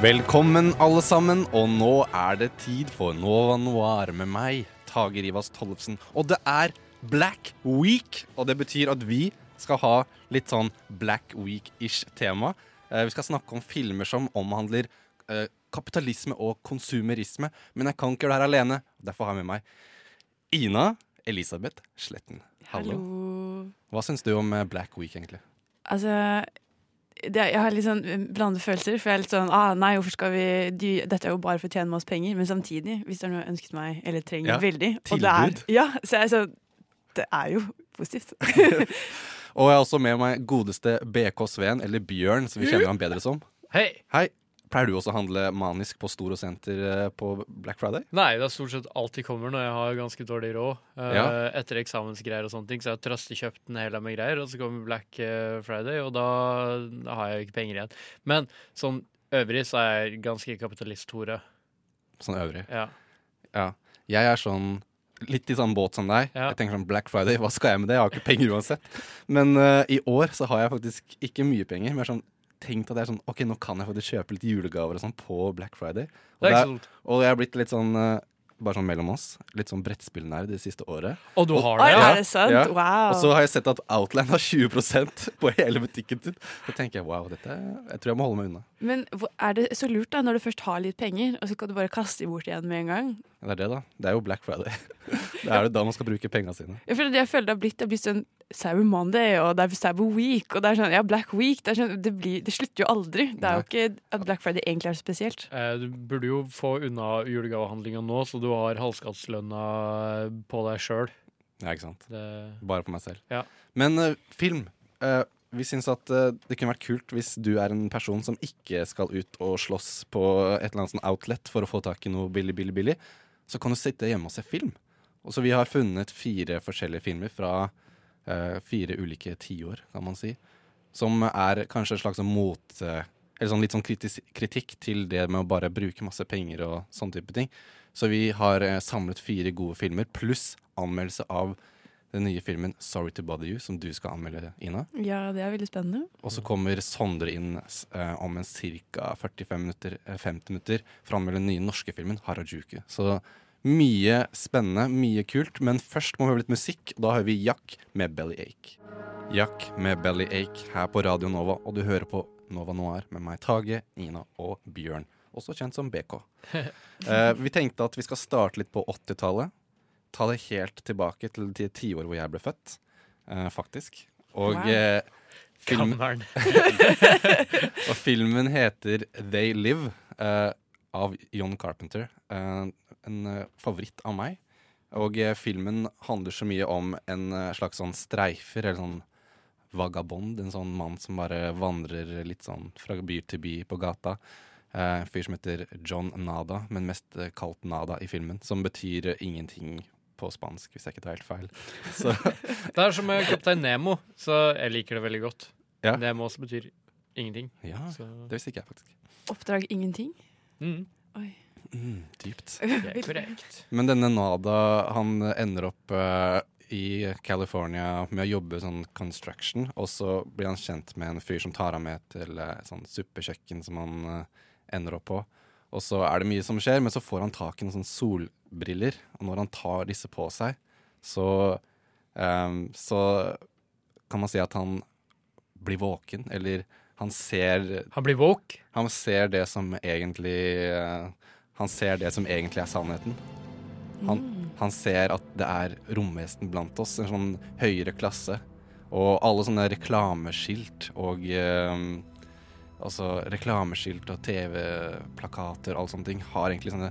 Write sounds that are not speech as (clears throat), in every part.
Velkommen alle sammen, og nå er det tid for Nova Noir med meg, Tage Rivas Tollefsen. Og det er Black Week, og det betyr at vi skal ha litt sånn Black Week-ish tema. Eh, vi skal snakke om filmer som omhandler eh, kapitalisme og konsumerisme, men jeg kan ikke gjøre det her alene. Derfor har jeg med meg Ina Elisabeth Sletten. Hallo. Hallo. Hva syns du om eh, Black Week, egentlig? Altså det, Jeg har litt sånn eh, blandede følelser. For jeg er litt sånn ah, Nei, hvorfor skal vi de, Dette er jo bare for å tjene masse penger. Men samtidig, hvis det er noe jeg ønsket meg eller trenger Ja, veldig og det er. Ja, så jeg er sånn Det er jo positivt. (laughs) Og jeg har også med meg godeste BK Sveen, eller Bjørn, som vi kjenner ham bedre som. Hei! Hei. Pleier du også å handle manisk på Storo Senter eh, på Black Friday? Nei, det er stort sett alt de kommer når jeg har ganske dårlig råd. Eh, Ja. Etter eksamensgreier og sånne ting, så jeg har trøstekjøpt en hel haug med greier, og så kommer Black eh, Friday, og da, da har jeg jo ikke penger igjen. Men sånn øvrig så er jeg ganske kapitalist-hore. Sånn øvrig. Ja. Ja. Jeg er sånn litt i samme båt som deg. Ja. Jeg tenker sånn Black Friday, hva skal jeg med det? Jeg har ikke penger uansett. Men uh, i år så har jeg faktisk ikke mye penger. Har sånn tenkt at jeg er sånn OK, nå kan jeg faktisk kjøpe litt julegaver og sånn på Black Friday. Og, Det er det er, sånn. og jeg har blitt litt sånn eh, bare sånn mellom oss, litt sånn brettspillnær det siste året. Og du har Oi, det, ja? er det sant? Ja. Wow. Og så har jeg sett at Outland har 20% på hele butikken sin. Så tenker jeg wow, dette Jeg tror jeg må holde meg unna. Men er det så lurt, da, når du først har litt penger, og så kan du bare kaste dem bort igjen med en gang? Det er det, da. Det er jo Black Friday. (laughs) Det er det da man skal bruke pengene sine. Jeg føler, det jeg føler det har blitt, det har blitt sånn Cyber Monday, og det er Cyber Week, og det er sånn, ja, Black Week. Det, er sånn, det, blir, det slutter jo aldri. Det er jo ikke at Black Friday egentlig er så spesielt. Eh, Du burde jo få unna julegavehandlinga nå, så du har halvskattslønna på deg sjøl. Ja, ikke sant. Det... Bare på meg selv. Ja. Men uh, film. Uh, vi syns at uh, det kunne vært kult hvis du er en person som ikke skal ut og slåss på et eller annet sånn outlet for å få tak i noe billig, billig, billig. Så kan du sitte hjemme og se film. Og så Vi har funnet fire forskjellige filmer fra uh, fire ulike tiår, kan man si. Som er kanskje en slags mot... eh, eller sånn litt sånn kritikk til det med å bare bruke masse penger og sånn type ting. Så vi har uh, samlet fire gode filmer, pluss anmeldelse av den nye filmen 'Sorry to Bother You', som du skal anmelde, Ina. Ja, det er veldig spennende. Og så kommer Sondre inn eh, om en ca. 45 minutter, eh, 50 minutter for å anmelde den nye norske filmen 'Harajuku'. Så mye spennende, mye kult. Men først må vi høre litt musikk, og da hører vi Jack med 'Bellyache'. Jack med 'Bellyache' her på Radio Nova, og du hører på Nova Noir med meg, Tage, Ina og Bjørn. Også kjent som BK. (laughs) Eh, vi tenkte at vi skal starte litt på 80-tallet. Ta det helt tilbake til de tiår hvor jeg ble født, eh, faktisk. Og Wow. eh, film, (laughs) og filmen heter They Live uh, av John Carpenter. Eh, en eh, favoritt av meg. Og eh, filmen handler så mye om en eh, slags sånn streifer, eller sånn vagabond. En sånn mann som bare vandrer litt sånn fra by til by på gata. Eh, En fyr som heter John Nada, men mest kalt Nada i filmen. Som betyr ingenting på spansk, hvis jeg ikke tar helt feil. (laughs) Så (laughs) Det er som med Kaptein Nemo, så jeg liker det veldig godt. Ja. Nemo også betyr ingenting. ja, Så det visste ikke jeg faktisk. Oppdrag ingenting. mm, Oi. Mm, dypt. det er (laughs) korrekt. Men denne Nada, han ender opp uh, i California med å jobbe sånn construction, og så blir han kjent med en fyr som tar ham med til uh, sånn suppekjøkken som han uh, ender opp på. Og så er det mye som skjer, men så får han tak i noen sånne solbriller, og når han tar disse på seg, så um, så kan man si at han blir våken, eller han ser Han blir våk? han ser det som egentlig eh, Han ser det som egentlig er sannheten. Han, han ser at det er romvesen blant oss, en sånn høyere klasse. Og alle sånne reklameskilt og eh, Altså reklameskilt og TV-plakater og alle sånne ting har egentlig sånne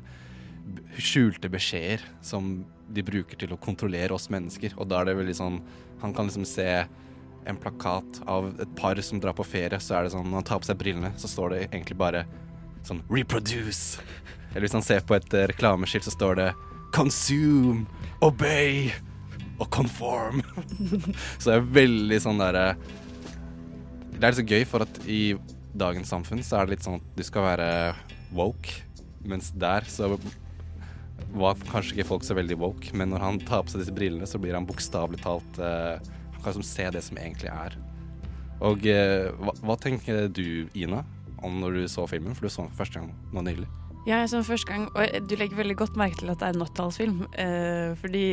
skjulte beskjeder som de bruker til å kontrollere oss mennesker. Og da er det veldig sånn Han kan liksom se en plakat av et par som drar på ferie, så er det sånn når han tar på seg brillene, så står det egentlig bare sånn 'reproduce'. Eller hvis han ser på et eh, reklameskilt, så står det 'consume', 'obey' og 'conform'. (laughs) så det er veldig sånn derre Det er litt så gøy, for at i dagens samfunn så er det litt sånn at du skal være woke, mens der så var kanskje ikke folk så veldig woke, men når han tar på seg disse brillene, så blir han bokstavelig talt eh, Han kan liksom se det som egentlig er. Og eh, hva, hva tenker du, Ina, om når du så filmen? For du så den for første gang nå nylig. Ja, jeg så første gang, og du legger veldig godt merke til at det er en åttitallsfilm. Eh, fordi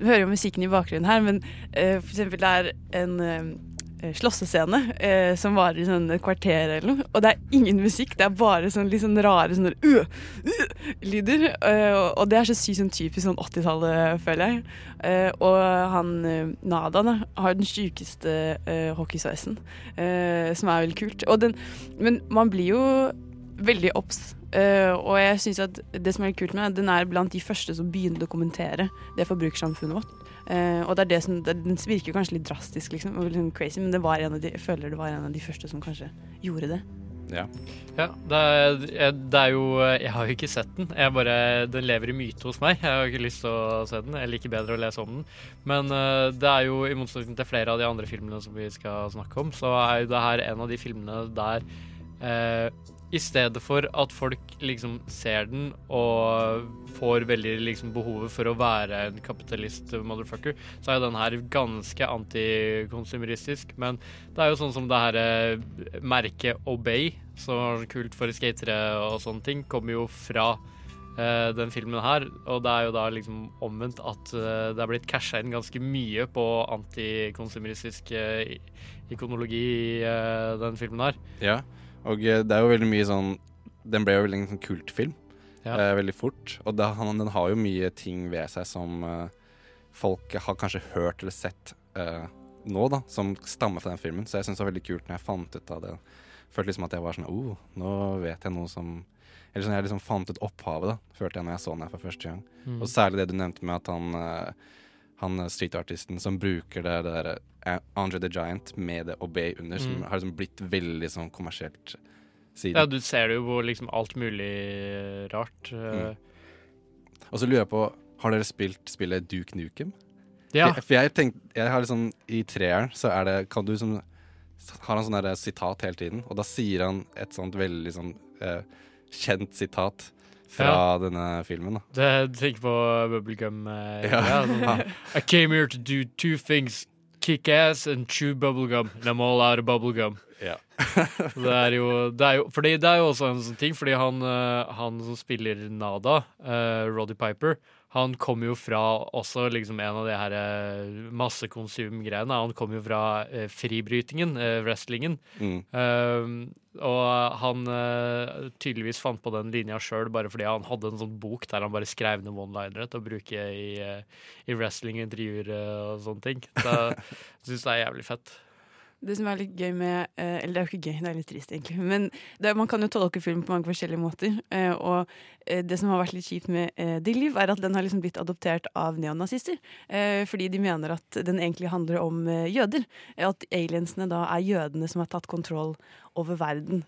Du hører jo musikken i bakgrunnen her, men eh, for eksempel det er en eh, slåssescene eh, som varer i sånn et kvarter eller noe, og det er ingen musikk. Det er bare sånn litt sånn rare sånne uh, uh, lyder. eh, og- det er så sykt sånn typisk sånn 80-tallet, føler jeg. Eh, og han eh, Nada da, har den sjukeste hockeysveisen, som er veldig kult. Den, men man blir jo veldig obs. Uh, og jeg synes at det som er kult med den, er blant de første som begynner å kommentere det forbrukersamfunnet vårt. Uh, og det er det som, det, Den virker kanskje litt drastisk, liksom, og litt sånn crazy, men det var en av de, jeg føler det var en av de første som kanskje gjorde det. Ja. Ja, det er, det er jo Jeg har jo ikke sett den. Jeg bare, den lever i myte hos meg. Jeg har ikke lyst til å se den. Jeg liker bedre å lese om den. Men uh, det er jo, i motsetning til flere av de andre filmene som vi skal snakke om, så er jo det her en av de filmene der eh, i stedet for at folk liksom ser den og får veldig liksom behovet for å være en kapitalist-motherfucker, så er jo den her ganske antikonsumeristisk. Men det er jo sånn som det her eh, merket Obey, som var kult for skatere og sånne ting, kommer jo fra uh, den filmen her. Og det er jo da liksom omvendt at uh, det er blitt casha inn ganske mye på antikonsumeristisk uh, ikonologi i den filmen her. ja. Og eh, det er jo veldig mye sånn Den ble jo veldig en sånn kultfilm Ja. eh, veldig fort. Og det, han, den har jo mye ting ved seg som eh, folk har kanskje hørt eller sett eh, nå, da, som stammer fra den filmen. Så jeg syns det var veldig kult når jeg fant ut av det. Følte liksom at jeg var sånn oh, nå vet jeg noe som Eller sånn jeg liksom fant ut opphavet, da, følte jeg når jeg så den her for første gang. Mm. Og særlig det du nevnte med at han eh, han streetartisten som bruker det, det der Andre the Giant med det Obey under, som Mm. har liksom blitt veldig sånn kommersielt siden. Ja, du ser det jo på liksom alt mulig rart. Mm. Og så lurer jeg på, har dere spilt spillet Duke Nukem? Ja. For, jeg tenkte, jeg har liksom I treeren så er det Kan du som Har han sånn der sitat hele tiden, og da sier han et sånt veldig sånn eh, kjent sitat fra denne filmen. da du tenker på bubblegum? eh, Ja. ja, sånn, (laughs) I came here to do two things. Kick ass and chew bubblegum. I'm all out of bubblegum. Ja. (laughs) det er jo, det er jo Fordi det er jo også en sånn ting, fordi han, eh, han som spiller Nada, uh, Roddy Piper, han kommer jo fra også liksom en av de her eh, massekonsumgreiene. Han kommer jo fra eh, fribrytingen, eh, wrestlingen. Mm. Uh, og han uh, tydeligvis fant på den linja sjøl bare fordi han hadde en sånn bok der han bare skrev ned one-linere til å bruke i, uh, i wrestling-intervjuer og sånne ting. Så jeg syns det er jævlig fett. Det som er litt gøy med eh, Eller det er jo ikke gøy, det er litt trist, egentlig. Men det, man kan jo tolke film på mange forskjellige måter. Eh, og eh, det som har vært litt kjipt med The Live, er at den har liksom blitt adoptert av neonazister. Fordi de mener at den egentlig handler om jøder. At aliensene da er jødene som har tatt kontroll over verden.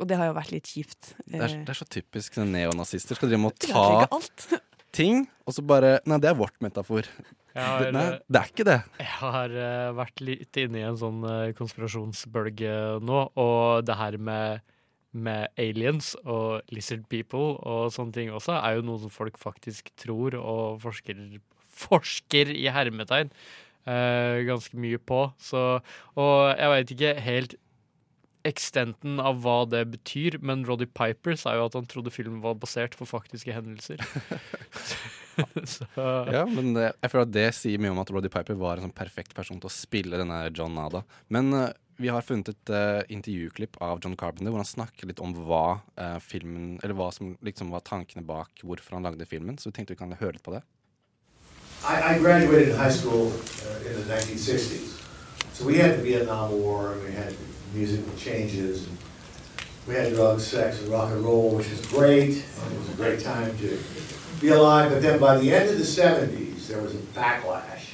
Og det har jo vært litt kjipt. Det, er, det er så typisk sånn neonazister. Skal drive med å ta. Ting, og så bare Nei, det er vårt metafor. Har, Det, nei, det er ikke det. Jeg har eh, vært litt inne i en sånn eh, konspirasjonsbølge nå, og det her med, med aliens og lizard people og sånne ting også, er jo noe som folk faktisk tror og forsker, forsker i hermetegn eh, ganske mye på. Så, og jeg veit ikke helt ekstenten av hva det betyr, men Roddy Piper sa jo at han trodde filmen var basert på faktiske hendelser. (laughs) så, Ja, men jeg føler at det sier mye om at Roddy Piper var en sånn perfekt person til å spille denne John Nada. Men uh, vi har funnet et uh, intervjuklipp av John Carpenter hvor han snakker litt om hva uh, filmen Eller hva som liksom var tankene bak hvorfor han lagde filmen. Så vi tenkte vi kan høre litt på det. I, I graduated high school uh, in the 1960s. So we had the Vietnam War, and we had musical changes, and we had drugs, sex, and rock and roll, which was great. And it was a great time to be alive. But then by the end of the 70s, there was a backlash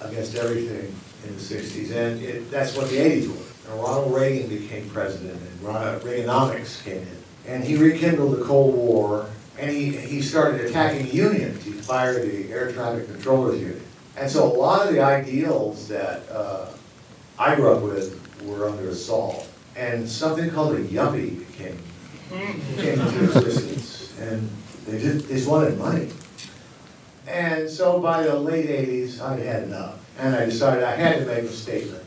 against everything in the 60s, and it, that's what the 80s were. Now, Ronald Reagan became president, and Reaganomics came in. And he rekindled the Cold War, and he, he started attacking unions. He fired the air traffic controllers union. And so a lot of the ideals that uh, I grew up with were under assault. And something called a yuppie came, came into existence. And they just, they just wanted money. And so by the late 80s, I'd had enough. And I decided I had to make a statement.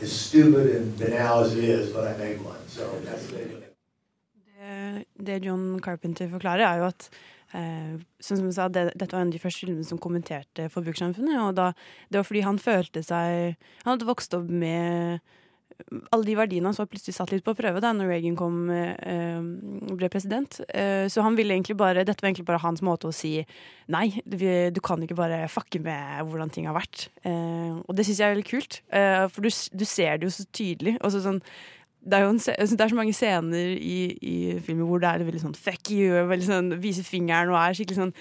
As stupid and banal as it is, but I made one. So that's the statement. Det, John Carpenter forklarer, er jo at eh, som sa, det, dette var en av de første filmene som kommenterte forbrukersamfunnet. Og da, det var fordi han følte seg Han hadde vokst opp med alle de verdiene hans var plutselig satt litt på prøve da når Reagan kom, eh, ble president. Eh, så han ville egentlig bare Dette var egentlig bare hans måte å si nei, du, du kan ikke bare fucke med hvordan ting har vært. Eh, og det syns jeg er veldig kult, eh, for du, du ser det jo så tydelig. Også sånn det er jo en, det er så mange scener i, i filmen hvor det er veldig sånn fuck you, veldig sånn viser fingeren og er skikkelig sånn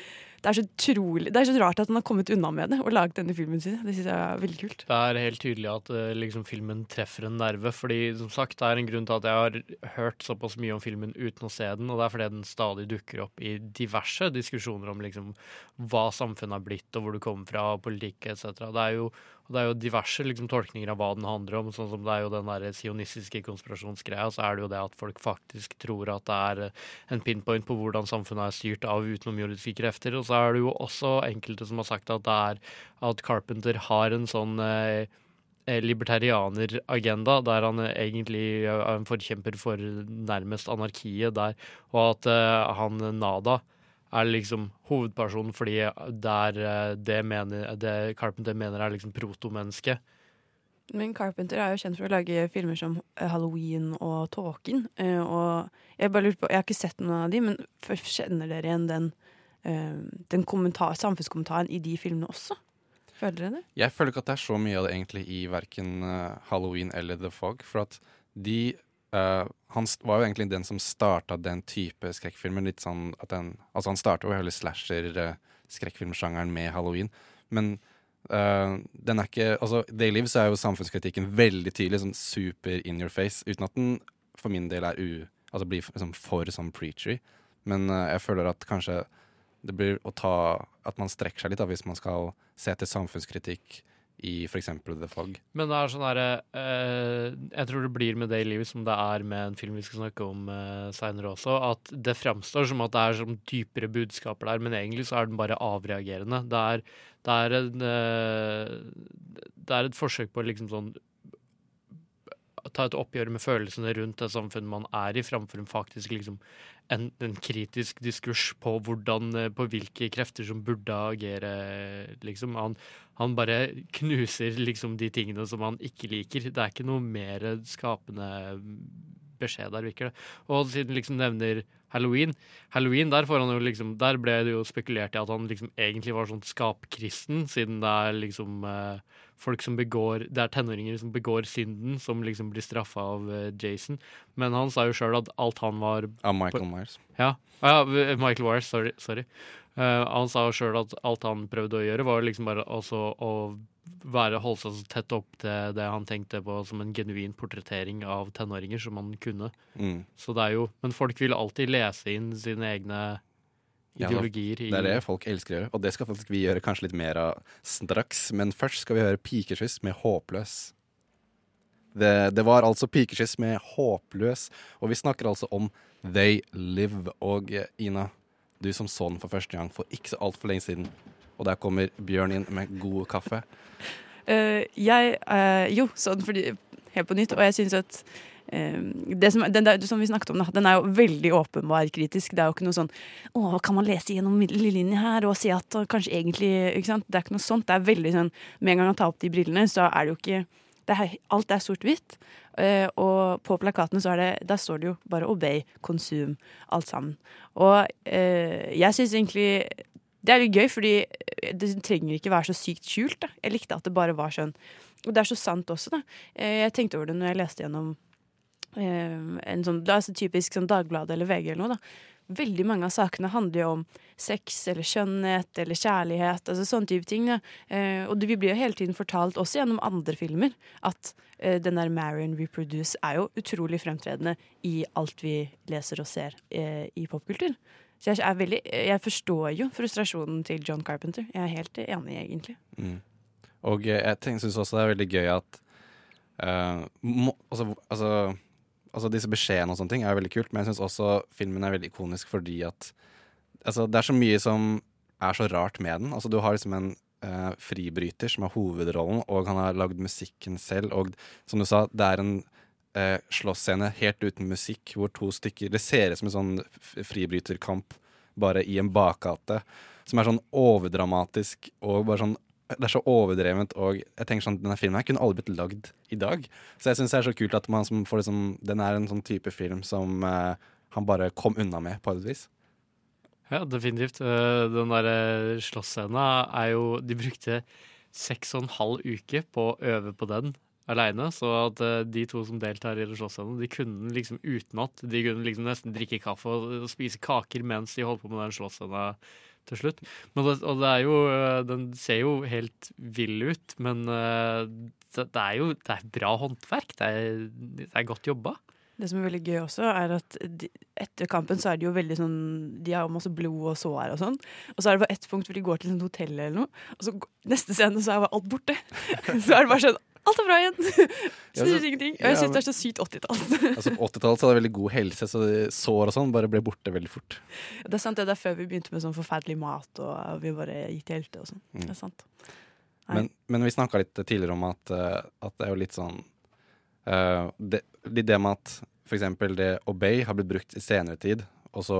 Det er utrolig Det er så rart at han har kommet unna med det og laget denne filmen sin. Det synes jeg er veldig kult. Det er helt tydelig at eh, liksom, filmen treffer en nerve. Fordi som sagt, det er en grunn til at jeg har hørt såpass mye om filmen uten å se den. Og det er fordi den stadig dukker opp i diverse diskusjoner om liksom, hva samfunnet har blitt, og hvor du kommer fra, politikk etc. Det er jo, og det er jo diverse liksom, tolkninger av hva den handler om. Sånn som det er jo den der sionistiske konspirasjonsgreia, så er det jo det at folk faktisk tror at det er eh, en pinpoint på hvordan samfunnet er styrt av utenomjordiske krefter. Og så er det jo også enkelte som har sagt at det er at Carpenter har en sånn eh, eh, libertarianeragenda, der han eh, egentlig er en forkjemper for nærmest anarkiet der, og at eh, han Nada er liksom hovedpersonen fordi der eh, det, mener, det Carpenter mener er liksom protomenneske. Men Carpenter er jo kjent for å lage filmer som eh, Halloween og Tåken. eh, Og jeg bare lurer på, jeg har ikke sett noen av de, men kjenner dere igjen den, eh, den kommentar, samfunnskommentaren i de filmene også? Føler dere det? Jeg føler ikke at det er så mye av det egentlig i verken Halloween eller The Fog. For at de eh, Han var jo egentlig den som starta den type skrekkfilmer. Litt sånn at den, altså Han starta jo hele slasher-skrekkfilmsjangeren med Halloween. Men uh, den er ikke Altså, Day Live så er jo samfunnskritikken veldig tydelig, sånn super in your face. Uten at den for min del er u... Altså blir liksom for sånn preachery. Men uh, jeg føler at kanskje det blir å ta At man strekker seg litt da, hvis man skal se til samfunnskritikk i f.eks. The Fog. Men det er sånn herre eh, Jeg tror det blir med det i livet som det er med en film vi skal snakke om uh, seinere også, at det framstår som at det er som dypere budskaper der, men egentlig så er den bare avreagerende. Det er, det er en eh, Det er et forsøk på liksom sånn ta et oppgjør med følelsene rundt det samfunnet man er i, framfor en faktisk liksom en, en kritisk diskurs på hvordan, eh, på hvilke krefter som burde agere, liksom. Han, han bare knuser liksom de tingene som han ikke liker. Det er ikke noe mer skapende beskjed der, virker det. Og siden liksom nevner Halloween Halloween, der, får han jo liksom, der ble det jo spekulert i at han liksom egentlig var sånn skapkristen, siden det er liksom eh, folk som begår Det er tenåringer som begår synden, som liksom blir straffa av eh, Jason. Men han sa jo sjøl at alt han var Av Michael Myers. ja, ja Michael Wires, sorry. sorry. Uh, han sa jo sjøl at alt han prøvde å gjøre, var liksom bare også å være, holde seg så tett opp til det han tenkte på som en genuin portrettering av tenåringer som han kunne. Mm. Så det er jo, Men folk vil alltid lese inn sine egne ideologier Ja, Det er det folk elsker å gjøre, og det skal faktisk vi gjøre kanskje litt mer av straks. Men først skal vi høre 'Pikeskyss' med Håpløs. Det, det var altså 'Pikeskyss' med Håpløs, og vi snakker altså om They Live. Og eh, Ina, du som så den for første gang for ikke så altfor lenge siden, og der kommer Bjørn inn med god kaffe. Uh, jeg uh, Jo, sånn fordi Helt på nytt. Og jeg syns at eh, det som, den der, som vi snakket om, den er jo veldig åpenbar kritisk. Det er jo ikke noe sånn Å, kan man lese gjennom lille her og si at og kanskje egentlig ikke sant? Det er ikke noe sånt. Det er veldig sånn Med en gang han tar opp de brillene, så er det jo ikke det er, Alt er sort-hvitt. Og på plakatene så er det Der står det jo bare 'obey', 'konsum', alt sammen. Og jeg syns egentlig det er litt gøy, fordi det trenger ikke være så sykt skjult. Da. Jeg likte at det bare var sånn. Og det er så sant også, da. Eh, Jeg tenkte over det når jeg leste gjennom eh, en sånn, det er så typisk sånn Dagbladet eller VG eller noe, da. veldig mange av sakene handler jo om sex eller skjønnhet eller kjærlighet, altså sånne type ting. Ja. Eh, og vi blir jo hele tiden fortalt, også gjennom andre filmer, at eh, den der Marion Reproduce er jo utrolig fremtredende i alt vi leser og ser eh, i popkultur. Så jeg, er veldig, jeg forstår jo frustrasjonen til John Carpenter. Jeg er helt enig, egentlig. Mm. Og jeg syns også det er veldig gøy at uh, må, altså, altså, altså disse beskjedene og sånne ting er veldig kult, men jeg syns også filmen er veldig ikonisk fordi at altså, det er så mye som er så rart med den. Altså, du har liksom en uh, fribryter som har hovedrollen, og han har lagd musikken selv. Og som du sa, det er en eh, slåssscene helt uten musikk, hvor to stykker Det ser ut som en sånn fribryterkamp bare i en bakgate, som er sånn overdramatisk og bare sånn det er så overdrevent, og jeg tenker sånn, denne filmen her kunne aldri blitt lagd i dag. Så jeg syns det er så kult at man får liksom Den er en sånn type film som eh, han bare kom unna med, på et vis. Ja, definitivt. Eh, Den der slåssscena er jo De brukte seks og en halv uke på å øve på den aleine. Så at eh, de to som deltar i den slåssscenen, de kunne liksom utenat. De kunne liksom nesten drikke kaffe og, spise kaker mens de holdt på med den slåssscena til slutt. Men det, og det er jo eh, Den ser jo helt vill ut, men eh, det, det er jo det er bra håndverk. Det er, det er godt jobba. Det som er veldig gøy også, er at de, etter kampen så er de jo veldig sånn De har masse blod og sår og sånn. Og så er det bare ett punkt hvor de går til et hotell eller noe, og så neste scene så er bare alt borte. (laughs) Så er det bare sånn Alt er bra igjen! (laughs) Er ingenting. Og jeg syns det er så sykt 80-tall. (laughs) Altså På 80-tallet hadde jeg veldig god helse, så sår og sånn bare ble borte veldig fort. Det er sant, det er før vi begynte med sånn forferdelig mat, og vi bare gikk til helte og sånn. Mm. Det er sant. Men, men vi snakka litt tidligere om at, eh, at det er jo litt sånn uh, det, det med at eksempel det Obey har blitt brukt i senere tid, og så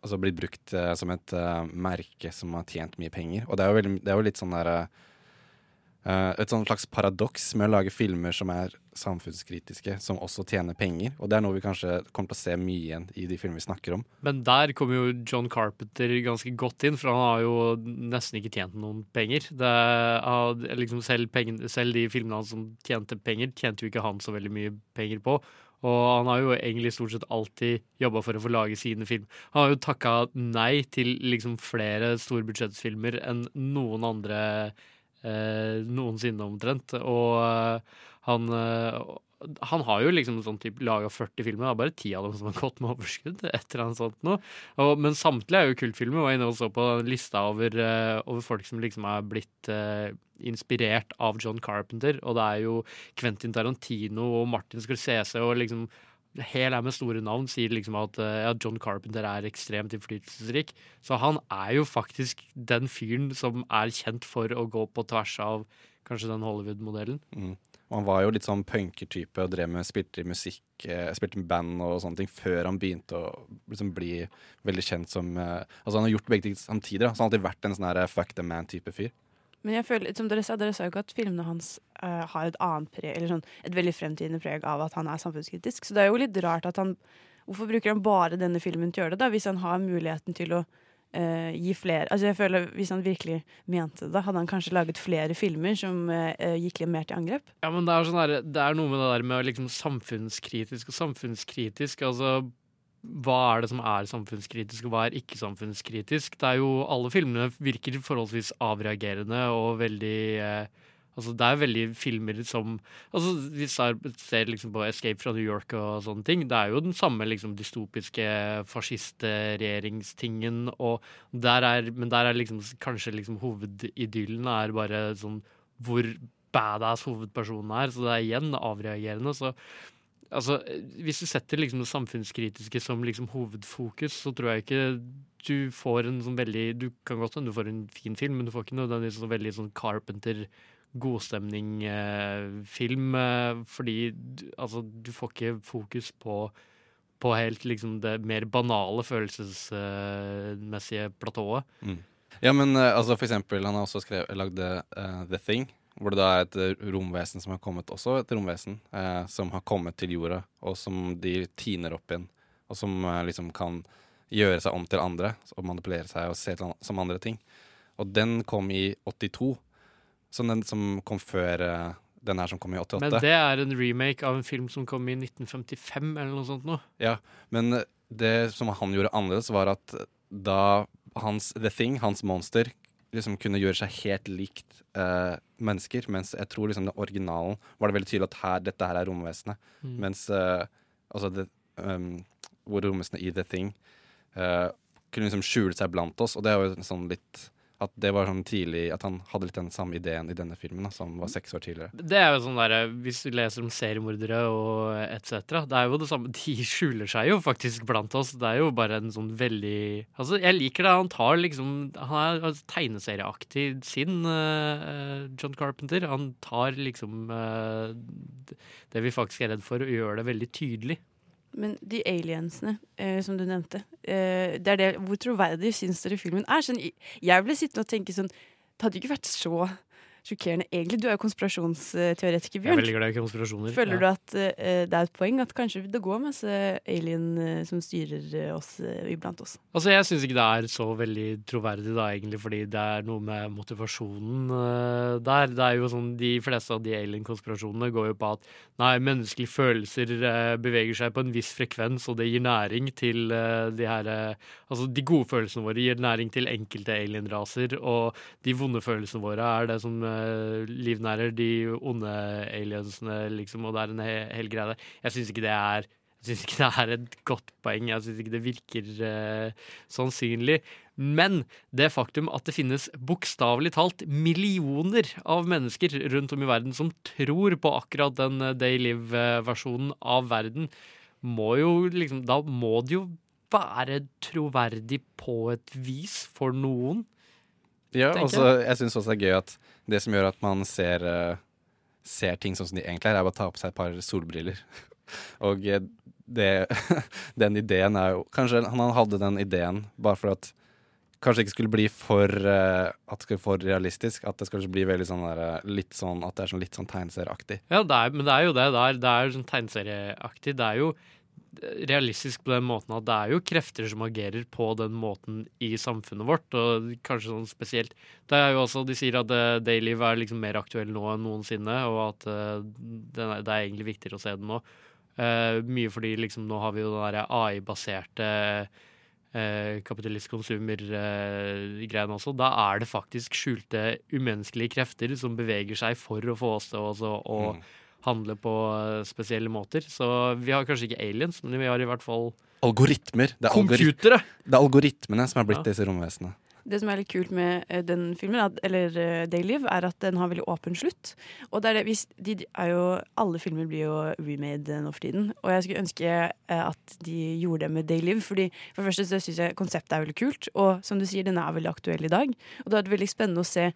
altså blitt brukt uh, som et uh, merke som har tjent mye penger. Og det er jo, veldig, det er jo litt sånn der eh, Et sånn slags paradoks med å lage filmer som er samfunnskritiske, som også tjener penger. Og det er noe vi kanskje kommer til å se mye igjen i de filmene vi snakker om. Men der kommer jo John Carpenter ganske godt inn, for han har jo nesten ikke tjent noen penger. Er, liksom selv, pengen, selv de filmene han som tjente penger, tjente jo ikke han så veldig mye penger på. Og han har jo egentlig stort sett alltid jobba for å få lage sine film. Han har jo takka nei til liksom flere storbudsjettsfilmer enn noen andre eh, noensinne omtrent. Og eh, han eh, han har jo liksom sånn typ laga 40 filmer, det er bare 10 av dem som har gått med overskudd. et eller annet sånt nå. Og, men samtlige er jo kultfilmer. Jeg var inne og så på lista over, uh, over folk som liksom er blitt uh, inspirert av John Carpenter. Og det er jo Quentin Tarantino og Martin Scorsese og liksom Hel er med store navn sier liksom at eh, ja, John Carpenter er ekstremt innflytelsesrik. Så han er jo faktisk den fyren som er kjent for å gå på tvers av kanskje den Hollywood-modellen. Mm. Han var jo litt sånn punkertype og drev med, spilte i musikk, eh, spilte med band og sånne ting før han begynte å liksom bli veldig kjent som eh, Altså han har gjort begge ting samtidig, da, så han har alltid vært en sånn her fuck the man-type fyr. Men jeg føler, som dere sa, dere sa jo ikke at filmene hans uh, har et annet preg, eller sånn, et veldig fremtidende preg av at han er samfunnskritisk. Så det er jo litt rart at han Hvorfor bruker han bare denne filmen til å gjøre det, da, hvis han har muligheten til å uh, gi flere Altså jeg føler Hvis han virkelig mente det, hadde han kanskje laget flere filmer som uh, gikk litt mer til angrep. Ja, men det er, sånn der, det er noe med det der med liksom samfunnskritisk og samfunnskritisk. Altså, hva er det som er samfunnskritisk, og hva er ikke samfunnskritisk? Det er jo, Alle filmene virker forholdsvis avreagerende og veldig eh, Altså, det er veldig filmer som altså, Hvis jeg ser liksom på 'Escape fra New York' og sånne ting, det er jo den samme liksom dystopiske fascistregjeringstingen, der er, men der er liksom kanskje liksom hovedidyllen er bare sånn hvor badass hovedpersonen er, så det er igjen avreagerende. så Altså, Hvis du setter liksom det samfunnskritiske som liksom hovedfokus, så tror jeg ikke du får en sånn veldig Du kan godt hende du får en fin film, men du får ikke noe den sånn veldig sånn Carpenter godstemning-film. Eh, fordi du, altså, du får ikke fokus på på helt liksom det mer banale følelsesmessige platået. Ja, men eh, altså for eksempel, han har også skrevet, lagd uh, The Thing, hvor det da er et eh, romvesen som har kommet, også et romvesen, eh, som har kommet til jorda, og som de tiner opp igjen, og som eh, liksom kan gjøre seg om til andre, og manipulere seg og se til an som andre ting. Og den kom i 82, så den som kom før eh, den her som kom i 88. Men det er en remake av en film som kom i 1955, eller noe sånt noe. Ja, men eh, det som han gjorde annerledes, var at da hans The Thing, hans monster, liksom kunne gjøre seg helt likt uh, mennesker. Mens jeg tror liksom den originalen var det veldig tydelig at her, dette her er romvesenet. Mm. Mens uh, altså det, um, hvor romvesenet i The Thing uh, kunne liksom skjule seg blant oss. Og det er jo sånn litt At det var sånn tidlig At han hadde litt den samme ideen i denne filmen, da, som var seks år tidligere. Det er jo sånn der, Hvis du leser om seriemordere og etc., det er jo det samme. (laughs) De skjuler seg jo faktisk blant oss. Det er jo bare en sånn veldig Altså, jeg liker det. Han tar liksom Han er tegneserieaktig sin uh, John Carpenter. Han tar liksom uh, det vi faktisk er redd for, og gjør det veldig tydelig. Men de aliensene eh, som du nevnte, eh, det er det, hvor troverdig syns dere filmen er? Sånn, jeg ble sittende og tenke sånn Det hadde ikke vært så sjokkerende egentlig. Du er jo konspirasjonsteoretiker, Jeg er veldig glad i konspirasjoner. Føler ja. du at uh, det er et poeng at kanskje det går masse alien uh, som styrer eh, oss uh, iblant oss? Altså, Jeg syns ikke det er så veldig troverdig, da, egentlig, fordi det er noe med motivasjonen der. Det er jo sånn, De fleste av de alien-konspirasjonene går jo på at nei, menneskelige følelser beveger seg på en viss frekvens, og det gir næring til de her Altså, de gode følelsene våre gir næring til enkelte alien-raser, og de vonde følelsene våre er det som livnærer de onde aliensene, liksom, og det er en he hel greie der. Jeg syns ikke det er ikke det er et godt poeng. Jeg syns ikke det virker eh, sannsynlig. Men det faktum at det finnes bokstavelig talt millioner av mennesker rundt om i verden som tror på akkurat den eh, Day Live-versjonen av verden, må jo liksom Da må det jo være troverdig på et vis for noen. Ja, tenker og så jeg syns også det er gøy at det som gjør at man ser, eh, ser ting sånn som de egentlig er, er bare å ta på seg et par solbriller. (laughs) og eh, det, (laughs) den ideen er jo Kanskje han hadde den ideen bare for at Kanskje ikke skulle bli for uh, At det skulle for realistisk. At det skulle bli veldig sånn der, litt sånn At det er sånn litt sånn tegneserieaktig. Ja, det er, men det er jo det. Det er, det er sånn tegneserieaktig. Det er jo realistisk på den måten at det er jo krefter som agerer på den måten i samfunnet vårt, og kanskje sånn spesielt Det er jo også, De sier at uh, Dayliv er liksom mer aktuell nå enn noensinne, og at eh, er, det er egentlig viktigere å se den nå. Uh, mye fordi liksom nå har vi jo den AI-baserte uh, kapitalist-konsumer-greiene også. Da er det faktisk skjulte umenneskelige krefter som beveger seg for å få oss til å. Handle på eh, spesielle måter. Så vi har kanskje ikke aliens, men vi har i hvert fall Algoritmer. Det er, algori det er algoritmene som er blitt Ja. disse romvesenene. Det som er litt kult med eh, den filmen, eller uh, Dayliv, er at den har veldig åpen slutt. Og det er det, hvis, de er jo, alle filmer blir jo remade eh, nå for tiden. Og jeg skulle ønske eh, at de gjorde det med Daylive. Fordi for det første så syns jeg konseptet er veldig kult. Og som du sier, den er veldig aktuell i dag. Og det hadde vært veldig spennende å se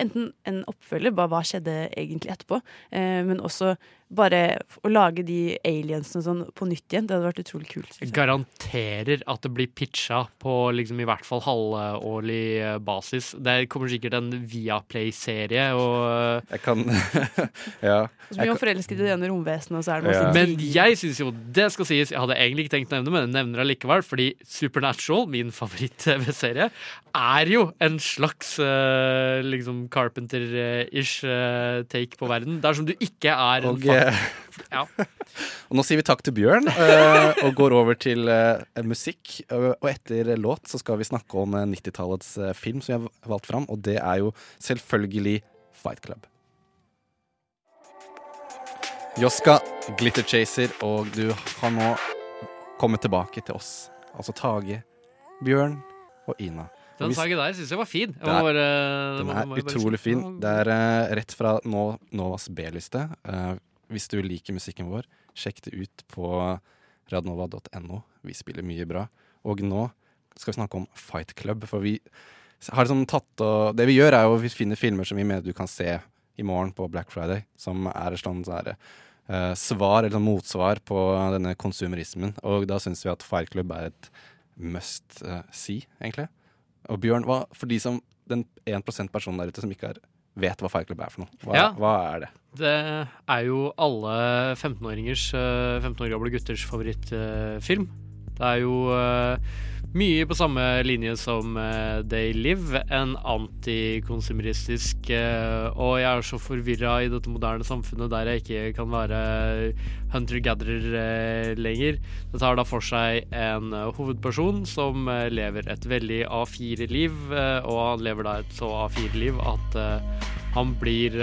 enten en oppfølger, bare hva skjedde egentlig etterpå, eh, men også bare å lage de aliensene sånn på nytt igjen. Det hadde vært utrolig kult. Garanterer at det blir pitcha på liksom i hvert fall halvårlig eh, basis. Det kommer sikkert en Viaplay-serie, og Jeg kan (laughs) Ja. Og så blir man forelsket i det ene romvesenet, og så er det masse Ja. Men jeg syns jo det skal sies. Jeg hadde egentlig ikke tenkt å nevne det, men jeg nevner det likevel. Fordi Supernatural, min favoritt-TV-serie, er jo en slags eh, liksom Carpenter-ish eh, take på verden. Dersom du ikke er en Og, eh, ja. (laughs) og nå sier vi takk til Bjørn, uh, og går over til uh, musikk. Og og etter låt så skal vi snakke om eh, 90-tallets eh, film som vi har valgt fram, og det er jo selvfølgelig Fight Club. Joska, Glitter Chaser, og du har nå kommet tilbake til oss. Altså Tage, Bjørn og Ina. Den sangen der syns jeg var fin. Jeg er- bare, Den er utrolig fin. Det er rett fra nå, Novas B-liste. Eh, hvis du liker musikken vår, sjekk det ut på radnova.no. Vi spiller mye bra. Og nå skal vi snakke om Fight Club. For vi har liksom tatt og Det vi gjør, er jo vi finner filmer som vi mener du kan se i morgen på Black Friday. Som er et sånt uh, eh, svar, eller sånn motsvar på denne konsumerismen. Og da syns vi at Fight Club er et must uh, see, egentlig. Og Bjørn, hva, for de som den 1% personen der ute som ikke har, vet hva Fight Club er for noe, hva, Ja. hva er det? Det er jo alle 15-åringers, eh, 15 år gamle gutters favorittfilm. Det er jo eh, Mye på samme linje som eh, They Live, en antikonsumeristisk eh, Og jeg er så forvirra i dette moderne samfunnet der jeg ikke kan være hunter-gatherer eh, lenger. Det tar da for seg en hovedperson som lever et veldig A4-liv, eh, og han lever da et så A4-liv at han blir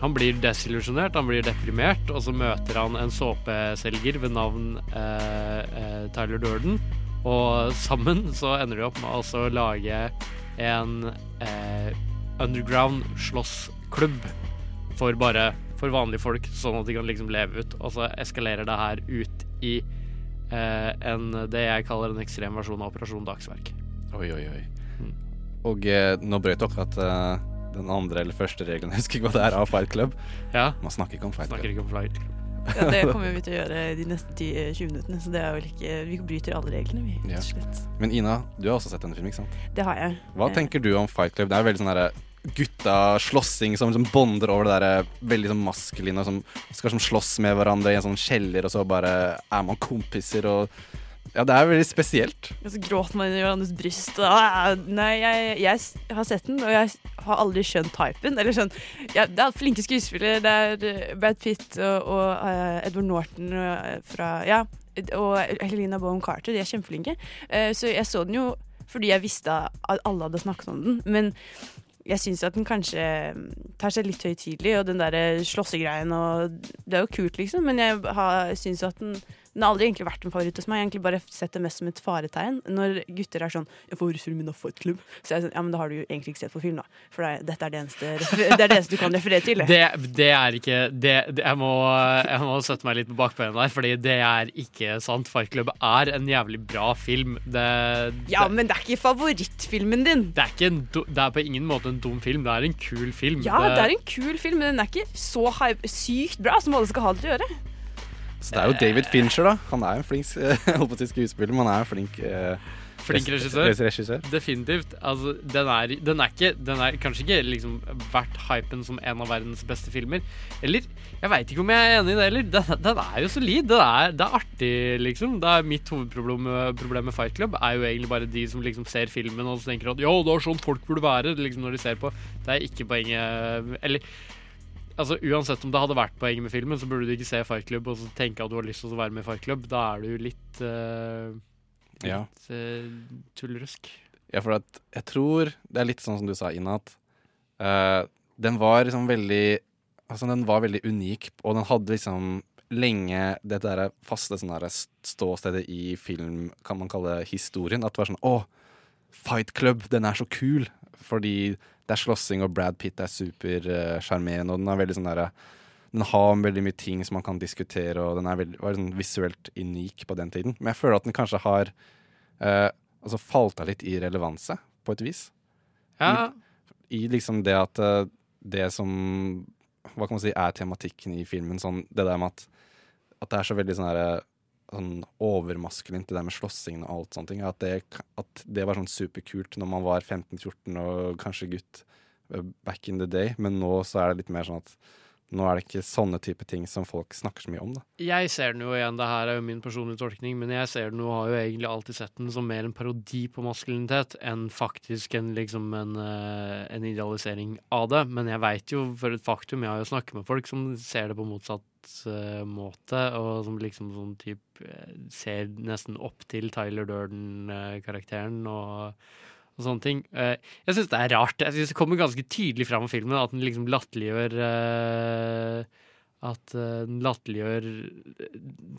han blir desillusjonert, han blir deprimert, og så møter han en såpeselger ved navn eh, Tyler Durden. Og sammen så ender de opp med altså å lage en eh, underground slåssklubb for bare for vanlige folk, sånn at de kan liksom leve ut. Og så eskalerer det her ut i eh, en, det jeg kaller en ekstrem versjon av Operasjon Dagsverk. Oi, oi, oi. Mm. Og eh, nå brøt dere at eh, den andre eller første regelen, jeg (laughs) husker ikke hva det er, av Fight Club. Ja, Man snakker ikke om Fight snakker Club. ikke om flight. Ja, det (laughs) kommer vi til å gjøre de neste 10-20 minuttene, så det er vel ikke Vi bryter alle reglene, vi, Ja. slett. Men Ina, du har også sett denne filmen, ikke sant? Det har jeg. Hva Eh, tenker du om Fight Club? Det er veldig sånn derre gutta slåssing som liksom bonder over det der veldig sånn maskuline, som skal som slåss med hverandre i en sånn kjeller, og så bare er man kompiser og Ja, det er veldig spesielt. Og så gråter man i hverandres bryst. Og, nei, jeg, jeg har sett den, og jeg har aldri skjønt typen. Eller sånn, ja, det er flinke skuespillere. Det er eh, Brad Pitt og, og uh, Edward Norton eh, fra Ja, og Helena Bonham Carter. De er kjempeflinke. Uh, så jeg så den jo fordi jeg visste at alle hadde snakket om den. Men jeg syns at den kanskje mm, tar seg litt høytidelig, og den der slåssegreien og Det er jo kult, liksom, men jeg syns at den den har aldri egentlig vært en favoritt hos meg. Jeg har egentlig bare sett det mest som et faretegn. Når gutter er sånn 'Jeg får filmen av Fight Club', så er sånn Ja, men da har du jo egentlig ikke sett på film, da. For det er, dette er det eneste, det er det eneste du kan referere til. Det, det er ikke det, det, jeg, må, jeg må sette meg litt på bakbeina der, fordi det er ikke sant. Fight Club er en jævlig bra film. Det, Ja, men det er ikke favorittfilmen din. det, er ikke en, det er på ingen måte en dum film. Det er en kul film. Ja, det er en kul film, men den er ikke så hype, sykt bra som alle skal ha det til å gjøre. Så det er jo David Fincher, da. Han er en flink eh, (laughs) skuespiller, men han er en flink eh, Flink regissør. regissør. Definitivt. Altså, den er, den er ikke Den er kanskje ikke liksom verdt hypen som en av verdens beste filmer. Eller Jeg veit ikke om jeg er enig i det heller. Den, den er jo solid. Det er, det er artig, liksom. Det er Mitt hovedproblem med- problem med Fight Club er jo egentlig bare de som liksom ser filmen og tenker at jo, det er sånn folk burde være, liksom når de ser på. Det er ikke poenget Eller Altså Uansett om det hadde vært poenget med filmen, så burde du ikke se Fight Club og så tenke at du har lyst til å være med i Fight Club. Da er du litt eh, Ja. Litt eh, tullerusk. Ja, for at jeg tror Det er litt sånn som du sa, Inat. at eh, den var liksom veldig Altså, den var veldig unik, og den hadde liksom lenge det der faste sånn ståstedet i film, kan man kalle historien. At det var sånn Å, Fight Club, den er så kul! Fordi det er slåssing, og Brad Pitt er supersjarmerende, og den er veldig sånn derre den har veldig mye ting som man kan diskutere, og den er veldig, var sånn visuelt unik på den tiden. Men jeg føler at den kanskje har eh, altså falt av litt i relevanse, på et vis. Ja, I liksom det at eh, det som Hva kan man si er tematikken i filmen, sånn det der med at, at det er så veldig sånn herre sånn overmaskulint, det der med slåssingen og alt ting. At det, at det var sånn superkult når man var 15-14 og kanskje gutt eh, back in the day, men nå så er det litt mer sånn at nå er det ikke sånne type ting som folk snakker så mye om, da. Jeg ser den jo igjen, det her er jo min personlige tolkning, men jeg ser den jo, har jo egentlig alltid sett den som mer en parodi på maskulinitet enn faktisk en, liksom en, eh, en idealisering av det. Men jeg veit jo for et faktum, jeg har jo snakket med folk som ser det på motsatt måte, og som liksom sånn type eh, ser nesten opp til Tyler Durden-karakteren og og sånne ting. Eh, jeg syns det er rart. Jeg synes Det kommer ganske tydelig fram i filmen at den liksom latterliggjør eh, At den latterliggjør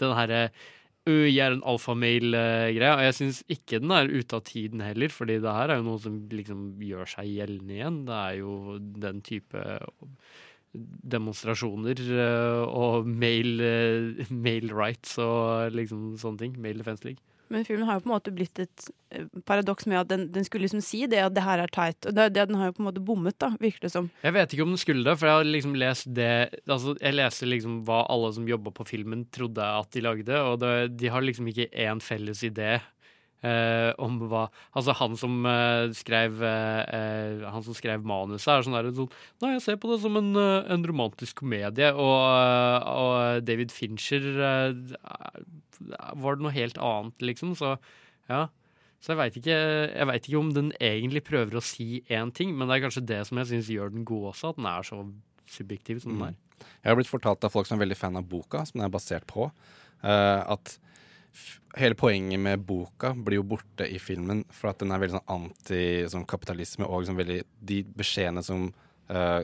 den herre «Ø, jeg er en alfamail-greia. Og jeg syns ikke den er ute av tiden heller, fordi det her er jo noe som liksom gjør seg gjeldende igjen. Det er jo den type demonstrasjoner eh, og mail, (laughs) male rights og liksom sånne ting. Male Defense League. Men filmen har jo på en måte blitt et eh, paradoks med at den, den skulle liksom si det at det her er teit. Og det, det, den har jo på en måte bommet, da, virker det som. Jeg vet ikke om den skulle det, for jeg har liksom lest det Altså, jeg leste liksom hva alle som jobba på filmen, trodde at de lagde, og det, de har liksom ikke én felles idé. Eh, om hva Altså, han som eh, skrev eh, eh, Han som skrev manuset, er sånn der sånn Nei, jeg ser på det som en, eh, en romantisk komedie, og, eh, og David Fincher var det noe helt annet, liksom, så Ja. Så jeg veit ikke, jeg vet ikke om den egentlig prøver å si én ting, men det er kanskje det som jeg syns gjør den god også, at den er så subjektiv som den er. Jeg har blitt fortalt av folk som er veldig fan av boka, som den er basert på, uh, at hele poenget med boka blir jo borte i filmen, for at den er veldig sånn anti-kapitalisme, og liksom veldig De beskjedene som uh,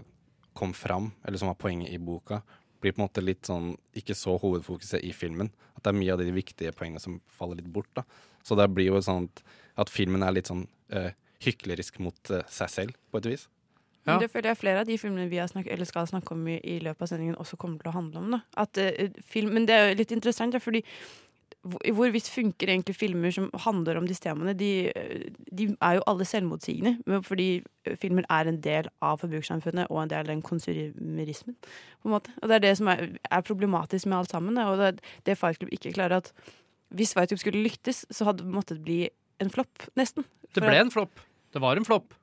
kom fram, eller som var poenget i boka, blir på en måte litt sånn ikke så hovedfokuset i filmen. At det er mye av de viktige poengene som faller litt bort. da. Så det blir jo sånn at, at filmen er litt sånn uh, hyklerisk mot uh, seg selv, på et vis. Ja. Men Det føler jeg flere av de filmene vi har snakket, eller skal snakke om i, i løpet av sendingen, også kommer til å handle om. Da. At, uh, film, men det er jo litt interessant, da, fordi hvorvidt funker egentlig filmer som handler om disse temaene? De, eh, de er jo alle selvmotsigende, fordi eh, filmer er en del av forbrukersamfunnet og en del av den konsumerismen. på en måte. Og Det er det som er, er problematisk med alt sammen. Og det, er det Fight Club ikke klarer at Hvis Fight Club skulle lyktes, så hadde det måttet bli en flopp, nesten. Det ble en flopp. Det var en flopp.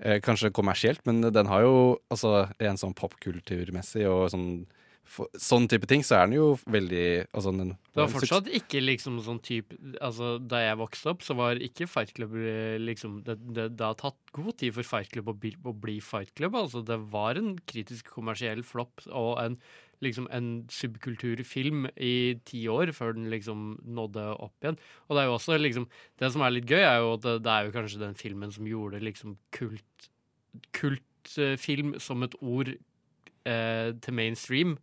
Eh, kanskje kommersielt, men den har jo altså en sånn popkulturmessig og sånn for, sånn type ting, så er den jo veldig altså, den, Det var fortsatt ikke liksom sånn type Altså, da jeg vokste opp, så var ikke Fight Club eh, liksom Det, det, det har tatt god tid for Fight Club å bli, å bli Fight Club. Altså, det var en kritisk kommersiell flopp og en liksom en subkulturfilm i ti år før den liksom nådde opp igjen. Og det er jo også liksom Det som er litt gøy, er jo at det, det er jo kanskje den filmen som gjorde liksom kult kultfilm som et ord eh, til mainstream.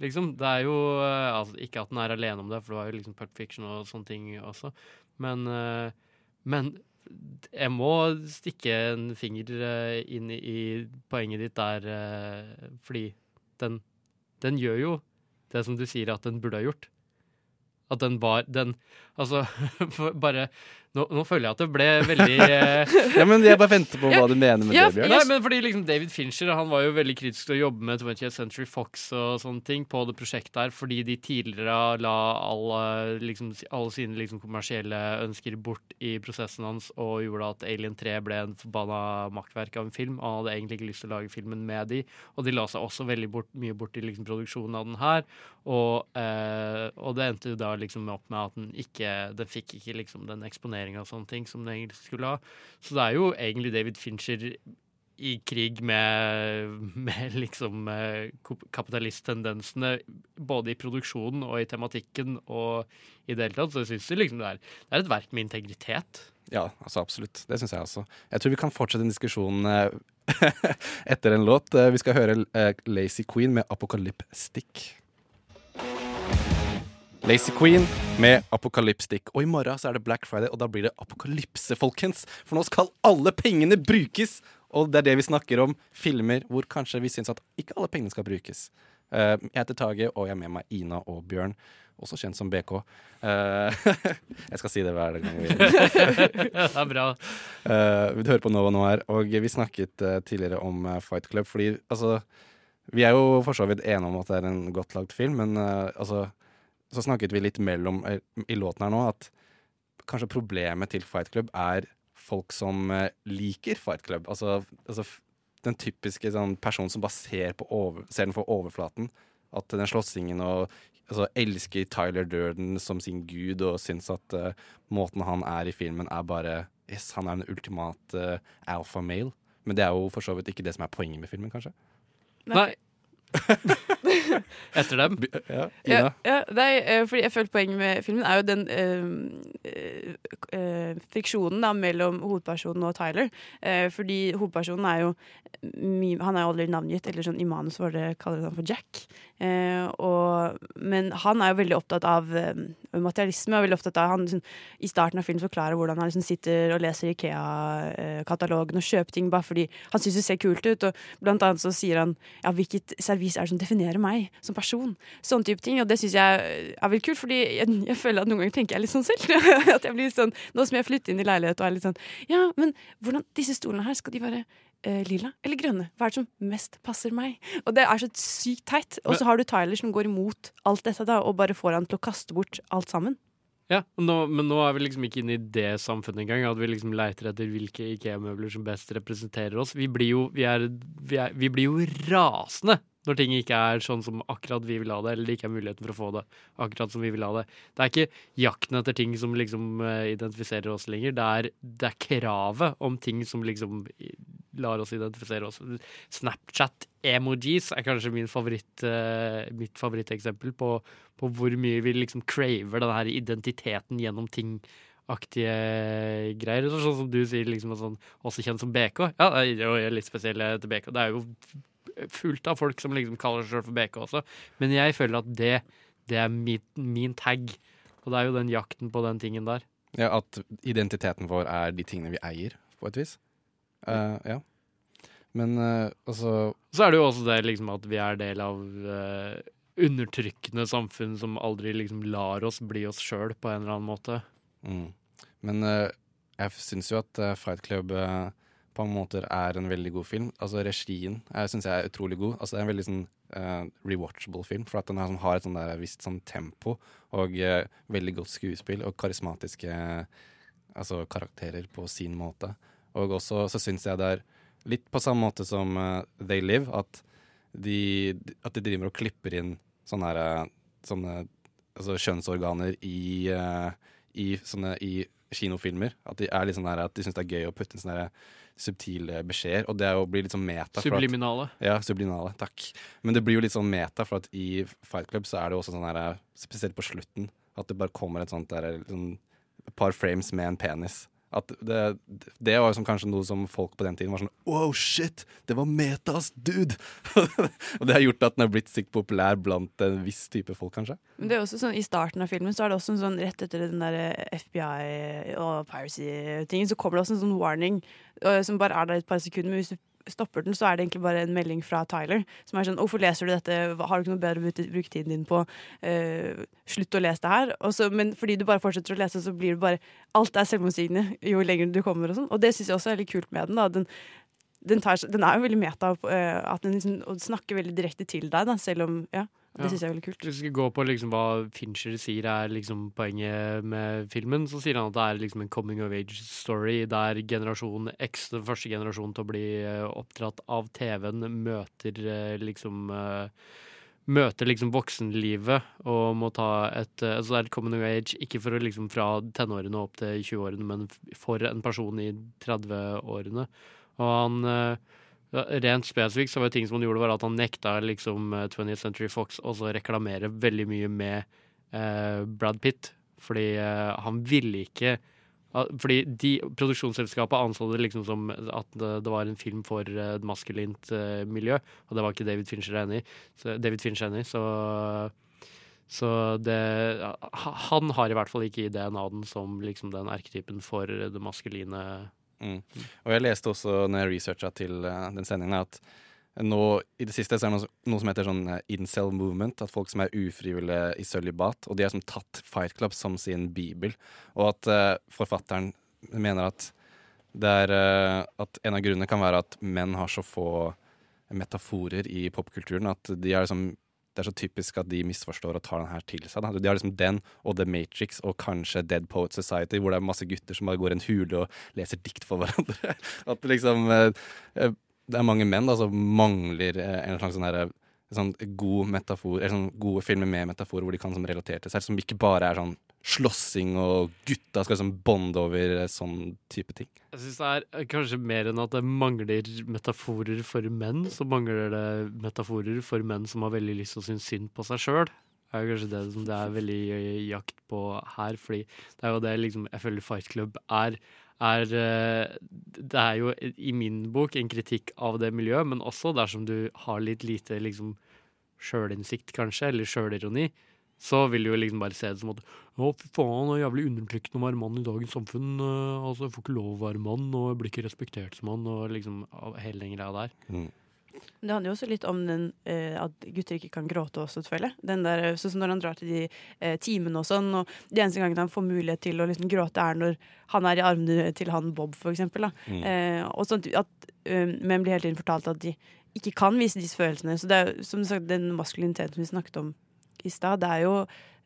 Liksom. Det er jo eh, altså, Ikke at den er alene om det, for det var jo liksom Pulp Fiction og sånne ting også. Men, eh, men jeg må stikke en finger eh, inn i, poenget ditt der, fordi den, den gjør jo det som du sier at den burde ha gjort. At den var den Altså, (laughs) bare nå, nå føler jeg at det ble veldig eh, (laughs) Ja, men jeg bare venter på hva du mener med Ja, det, Bjørn. Nei, men fordi liksom David Fincher han var jo veldig kritisk til å jobbe med 20th Century Fox og sånne ting på det prosjektet her, fordi de tidligere la alle, liksom, alle sine liksom, kommersielle ønsker bort i prosessen hans og gjorde at Alien 3 ble en forbanna makkverk av en film. Og han hadde egentlig ikke lyst til å lage filmen med de, og de la seg også veldig bort, mye bort i liksom, produksjonen av den her. Og, eh, og det endte jo da liksom opp med at den ikke Den fikk ikke liksom den eksponeringa og sånne ting som den egentlig skulle ha. Så det er jo egentlig David Fincher i krig med, med liksom eh, kapitalisttendensene både i produksjonen og i tematikken og i det hele tatt. Så jeg syns liksom det, er- det er et verk med integritet. Ja, altså absolutt. Det syns jeg også. Jeg tror vi kan fortsette en diskusjon eh, (laughs) etter en låt. Eh, Vi skal høre Lazy Queen med Apocalyptic. Lazy Queen med Apokalypstikk. Og i morgen så er det Black Friday, og da blir det apokalypse, folkens. For nå skal alle pengene brukes! Og det er det vi snakker om. Filmer hvor kanskje vi syns at ikke alle pengene skal brukes. Uh, jeg heter Tage, og jeg er med meg Ina og Bjørn. Også kjent som BK. Uh, (laughs) jeg skal si det hver gang vi (laughs) det er bra. Uh, vi hører på Nova nå her, og vi snakket eh, tidligere om eh, Fight Club. Fordi altså Vi er jo for så vidt enige om at det er en godt lagd film, men eh, altså Så snakket vi litt mellom eh, i låten her nå at kanskje problemet til Fight Club er folk som eh, liker Fight Club. Altså, altså den typiske sånn, personen som bare ser, over, ser den for overflaten. At den slåssingen og altså, elsker Tyler Durden som sin gud og syns at uh, måten han er i filmen, er bare Yes, han er en ultimat uh, alpha male. Men det er jo for så vidt ikke det som er poenget med filmen, kanskje. Nei. (laughs) Etter dem. Ja, Ja, ja, nei, eh, fordi jeg føler Poenget med filmen er jo den øh, eh, eh, friksjonen da, mellom hovedpersonen og Tyler. Eh, fordi hovedpersonen er jo Han er jo aldri navngitt, eller sånn i manus var det kaller han for Jack. Eh, og, men han er jo veldig opptatt av materialisme. Og veldig ofte at Han liksom, i starten av filmen forklarer hvordan han liksom sitter og leser Ikea-katalogen og kjøper ting bare fordi han syns det ser kult ut. Og blant annet så sier han ja, hvilket servis er det som definerer meg som person? Sånne type ting. Og det syns jeg er veldig kult, fordi jeg, jeg føler at noen ganger tenker jeg litt sånn selv. (laughs) at jeg blir sånn, Nå som jeg flytter inn i leilighet og er litt sånn Ja, men hvordan disse stolene her, skal de være eh, lilla eller grønne? Hva er det som mest passer meg? Og det er så sykt teit. Og så har du Tyler som går imot alt dette da, og bare får han til å kaste bort alt sammen. Ja, nå, Men nå er vi liksom ikke inne i det samfunnet engang. At vi liksom leiter etter hvilke IKEA-møbler som best representerer oss. Vi blir jo, vi er, vi er, vi blir jo rasende Når ting ikke er sånn som akkurat vi vil ha det, eller det ikke er muligheten for å få det akkurat som vi vil ha det. Det er ikke jakten etter ting som liksom eh, identifiserer oss lenger. Det er, det er kravet om ting som liksom lar oss identifisere oss. Snapchat-emojis er kanskje favoritt, eh, mitt favoritteksempel på, på hvor mye vi liksom craver den her identiteten gjennom ting-aktige greier. Sånn som du sier, liksom, sånn, også kjent som BK. Ja, det er jo litt spesielt til BK. Det er jo fullt av folk som liksom kaller seg selv for BK også. Men jeg føler at det, det er min, min tag. Og det er jo den jakten på den tingen der. Ja, At identiteten vår er de tingene vi eier, på et vis. Uh, ja. Men eh, altså Så er det jo også det liksom at vi er del av uh, undertrykkende samfunn som aldri liksom lar oss bli oss sjøl på en eller annen måte. mm. Men jeg syns jo at Fight Club på mange måter er en veldig god film. Altså Regien jeg syns jeg er utrolig god. Altså Det er en veldig sånn uh, rewatchable film, for at den har, sånn, har et sånn der visst sånn tempo og uh, veldig godt skuespill og karismatiske eh, altså, karakterer på sin måte. Og også så syns jeg det er litt på samme måte som uh, They Live, at de, at de driver og klipper inn sånne, her, eh, sånne altså kjønnsorganer i, eh, i, sånne, i kinofilmer. At de er sånn der, at de syns det er gøy å putte inn sånne subtile beskjeder. Og det jo blir litt sånn meta. for at- Subliminale. ja, subliminale. Takk. Men det blir jo litt sånn meta, for at i Fight Club så er det jo også sånn her, spesielt på slutten, at det bare kommer et sånt der, sånn, par frames med en penis. At det, det var liksom kanskje noe som folk på den tiden var sånn Wow, shit! Det var metas, dude! (laughs) og det har gjort at den har blitt sikkert populær blant en viss type folk, kanskje. Men det er også sånn, I starten av filmen så er det også en sånn rett etter den der FBI og piracy-tingen, så kommer det også en sånn warning øh, som bare er der et par sekunder. Men hvis du stopper den, så er det egentlig bare en melding fra Tyler som er sånn 'Hvorfor leser du dette? Har du ikke noe bedre å bruke- tiden din på? Uh, slutt å lese det her.' Og så, men fordi du bare fortsetter å lese, så blir det bare Alt er selvmotsigende jo lenger du kommer og sånn. Og det syns jeg også er veldig kult med den. da den den, tar, den er jo veldig meta, uh, at den liksom, snakker veldig direkte til deg, da, selv om Ja, det Ja. syns jeg er veldig kult. Hvis vi skal gå på liksom hva Fincher sier er liksom poenget med filmen, så sier han at det er liksom en coming of age-story der generasjon X, den første generasjonen til å bli eh, oppdratt av TV-en, møter eh, liksom eh, Møter liksom voksenlivet og må ta et Altså det er et coming of age ikke for å liksom fra tenårene opp til 20-årene, men for en person i 30-årene. Og han Rent spesifikt så var det ting som han gjorde, var at han nekta liksom eh, 20th Century Fox også reklamere veldig mye med eh, Brad Pitt. Fordi eh, han ville ikke Fordi de, produksjonsselskapet anså det liksom som at det, var en film for eh, et maskulint eh, miljø, og det var ikke David Fincher enig i. Så, David Fincher enig så så det Han har i hvert fall ikke i DNA-en som liksom den erketypen for det maskuline Mm. Og jeg leste også når jeg researcha til uh, den sendingen, at nå i det siste så er det noe, noe som heter sånn eh, incel movement. At folk som er ufrivillige i sølibat. Og de har som tatt Fight Club som sin bibel. Og at uh, forfatteren mener at det er uh, At en av grunnene kan være at menn har så få metaforer i popkulturen at de er liksom det er så typisk at de misforstår og tar den her til seg. Da. De har liksom den og The Matrix og kanskje Dead Poet Society, hvor det er masse gutter som bare går i en hule og leser dikt for hverandre. (laughs) At liksom eh, eh, Det er mange menn da, som mangler eh, en slags sånn her, eh, sånn god metafor, eller sånn gode filmer med metaforer hvor de kan som relatere til seg, som ikke bare er sånn slåssing og gutta skal liksom bonde over sånn type ting. Jeg syns det er kanskje mer enn at det mangler metaforer for menn, så mangler det metaforer for menn som har veldig lyst til å synes synd på seg sjøl. Det er kanskje det som det er veldig eh, jakt på her, fordi det er jo det liksom, jeg føler Fight Club er. er eh, det er jo i min bok en kritikk av det miljøet, men også dersom du har litt lite liksom sjølinnsikt, kanskje, eller sjølironi, så vil du jo liksom bare se det som at å, fy faen, det er jævlig undertrykkende å være mann i dagens samfunn. eh, altså, Jeg får ikke lov å være mann, og jeg blir ikke respektert som mann, og liksom hele den greia der. Mm. Det handler jo også litt om den, eh, at gutter ikke kan gråte også, selvfølgelig. Den der, eh, sånn som når han drar til de eh, timene og sånn, og de eneste gangen han får mulighet til å liksom gråte, er når han er i armene til han Bob, for eksempel. Da. Mm. Eh, og sånt at eh, menn blir hele tiden fortalt at de ikke kan vise disse følelsene. Så det er som sagt, den maskuliniteten som vi snakket om i stad, det er jo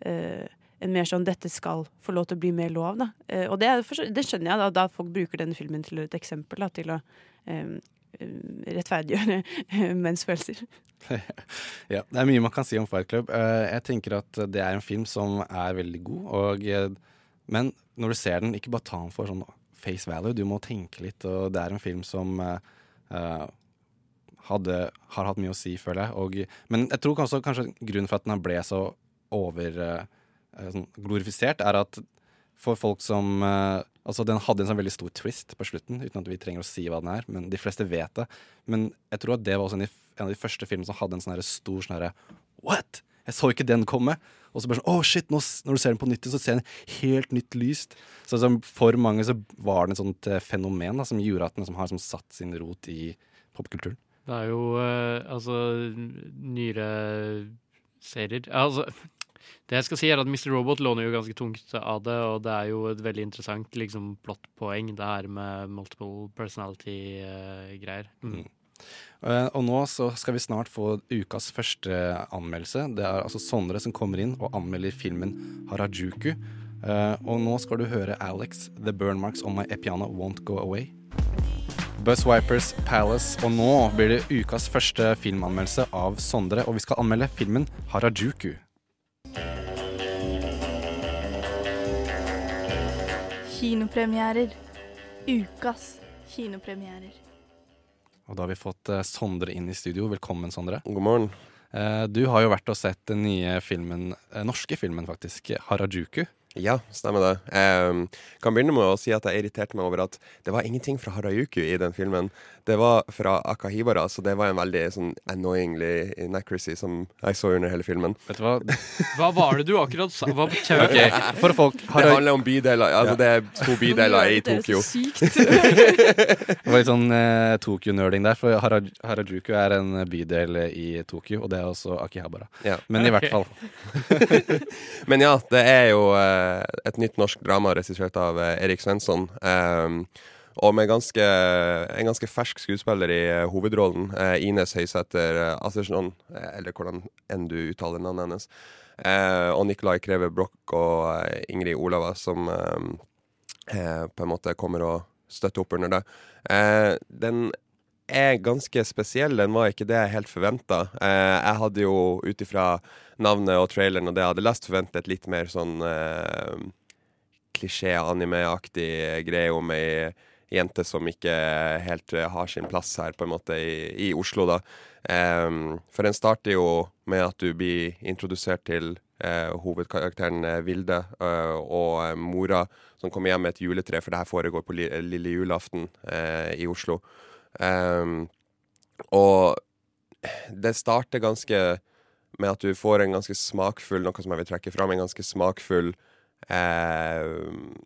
eh, en mer sånn 'dette skal få lov til å bli mer lov', da. Eh, og det, er, det skjønner jeg, da, da folk bruker denne filmen til et eksempel, da, til å eh, rettferdiggjøre (laughs) menns følelser. (laughs) Ja, det er mye man kan si om Fight Club. Eh, Jeg tenker at det er en film som er veldig god, og, eh, men når du ser den, ikke bare ta den for sånn face value, du må tenke litt, og det er en film som eh, eh, hadde, har hatt mye å si, føler jeg. Og, men jeg tror også kanskje grunnen for at den ble så over eh, sånn glorifisert, er at for folk som eh, Altså, den hadde en sånn veldig stor twist på slutten, uten at vi trenger å si hva den er. Men de fleste vet det. Men jeg tror at det var også en, en av de første filmene som hadde en sånn stor sånn herre What?! Jeg så ikke den komme! Og så bare sånn, oh shit, nå, Når du ser den på nytt, så ser den helt nytt lyst. Så liksom, for mange så var det et sånt eh, fenomen da, som gjorde at den liksom har liksom satt sin rot i popkulturen. Det er jo eh, altså nyere serier Altså, (laughs) det jeg skal si, er at Mr. Robot låner jo ganske tungt av det, og det er jo et veldig interessant liksom, plottpoeng, det her med multiple personality-greier. Mm. Eh, og nå så skal vi snart få ukas første anmeldelse. Det er altså Sondre som kommer inn og anmelder filmen Harajuku. Uh, og nå skal du høre Alex, The Burn Marks on My Epiano Won't Go Away. Buzzwipers Palace, og nå blir det ukas første filmanmeldelse av Sondre, og vi skal anmelde filmen Harajuku. Kinopremierer. Ukas kinopremierer. Og da har vi fått eh, Sondre inn i studio. Velkommen, Sondre. God morgen. Eh, du har jo vært og sett den nye filmen, eh, norske filmen faktisk, Harajuku. Ja, stemmer det. Jeg kan begynne med å si at jeg irriterte meg over at det var ingenting fra Harajuku i den filmen. Det var fra Akahibara, så det var en veldig sånn annoyingly inaccuracy som jeg så under hele filmen. Vet du hva? Hva var det du akkurat sa? Hva (laughs) Ok, for folk Det handler om bydeler. Altså, det er to bydeler i Det er Tokyo. sykt. (laughs) Det var litt sånn eh, Tokyo-nerding der, for Hara Harajuku er en bydel i Tokyo, og det er også Akihabara. Ja. Men i okay. hvert fall. (laughs) Men ja, det er jo eh, et nytt norsk drama regissert av eh, Erik Svensson. Um, og med ganske, en ganske fersk skuespiller i eh, hovedrollen. eh, Ines Høysæter Assersson, eh, eller hvordan enn du uttaler navnet hennes. Eh, og Nicolai Kreve Broch og eh, Ingrid Olava, som eh, eh, på en måte kommer og støtter opp under det. Eh, den er ganske spesiell. Den var ikke det jeg helt forventa. Eh, jeg hadde jo ut ifra navnet og traileren og det jeg hadde lest, forventet litt mer sånn eh, klisjé-anime-aktig greie om ei jente som ikke helt eh, har sin plass her, på en måte, i, i Oslo, da. Um, for den starter jo med at du blir introdusert til uh, hovedkarakteren eh, Vilde uh, og mora som kommer hjem med et juletre, for det her foregår på li lille julaften uh, i Oslo. Um, og det starter ganske med at du får en ganske smakfull, noe som jeg vil trekke fram, en ganske smakfull eh,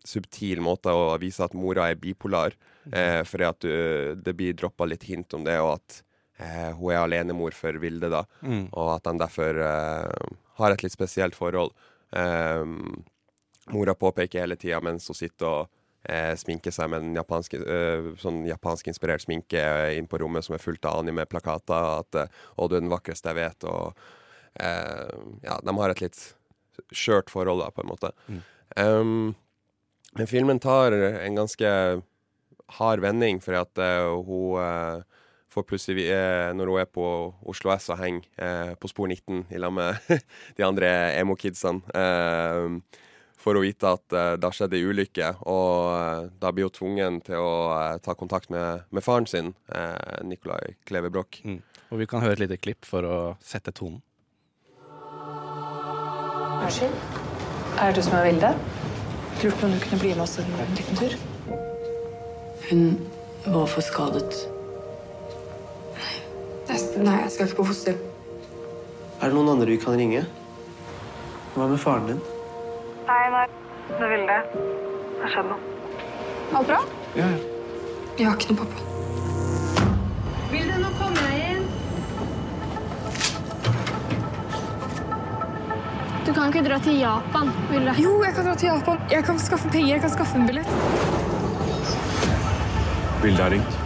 subtil måte å vise at mora er bipolar. Eh, fordi at du, det blir droppa litt hint om det, og at eh, hun er alenemor for Vilde, da. Mm. Og at de derfor eh, har et litt spesielt forhold. Eh, mora påpeker hele tida mens hun sitter og eh, sminker seg med en japansk, eh, sånn japansk-inspirert sminke inn på rommet som er fullt av anime-plakater. At eh, 'Å, du er den vakreste jeg vet', og eh, Ja, de har et litt skjørt forhold, da, på en måte. Mm. Um, men filmen tar en ganske hard vending, fordi at uh, hun uh, får plutselig uh, Når hun er på Oslo S og henger eh, på Spor 19 i lag med (laughs) de andre emo-kidsene, får hun vite at uh, det har skjedd ei ulykke, og da blir hun tvungen til å ta kontakt med, med faren sin, eh, Nicolai Kleve Broch. Mm. Og vi kan høre et lite klipp for å sette tonen. Unnskyld? Er det du som er Vilde? Lurte på om du kunne bli med oss en liten tur? Hun var for skadet. Nei, jeg skal ikke på fosterhjem. Er det noen andre vi kan ringe? Hva med faren din? Nei, nei. Det er Vilde. Det har skjedd noe. Alt bra? Ja, Ja, Jeg har ikke noe pappa. Du kan ikke dra til Japan, Vilde. Jo, jeg kan dra til Japan. Jeg kan skaffe penger. Jeg kan skaffe en billett. Vilde har ringt.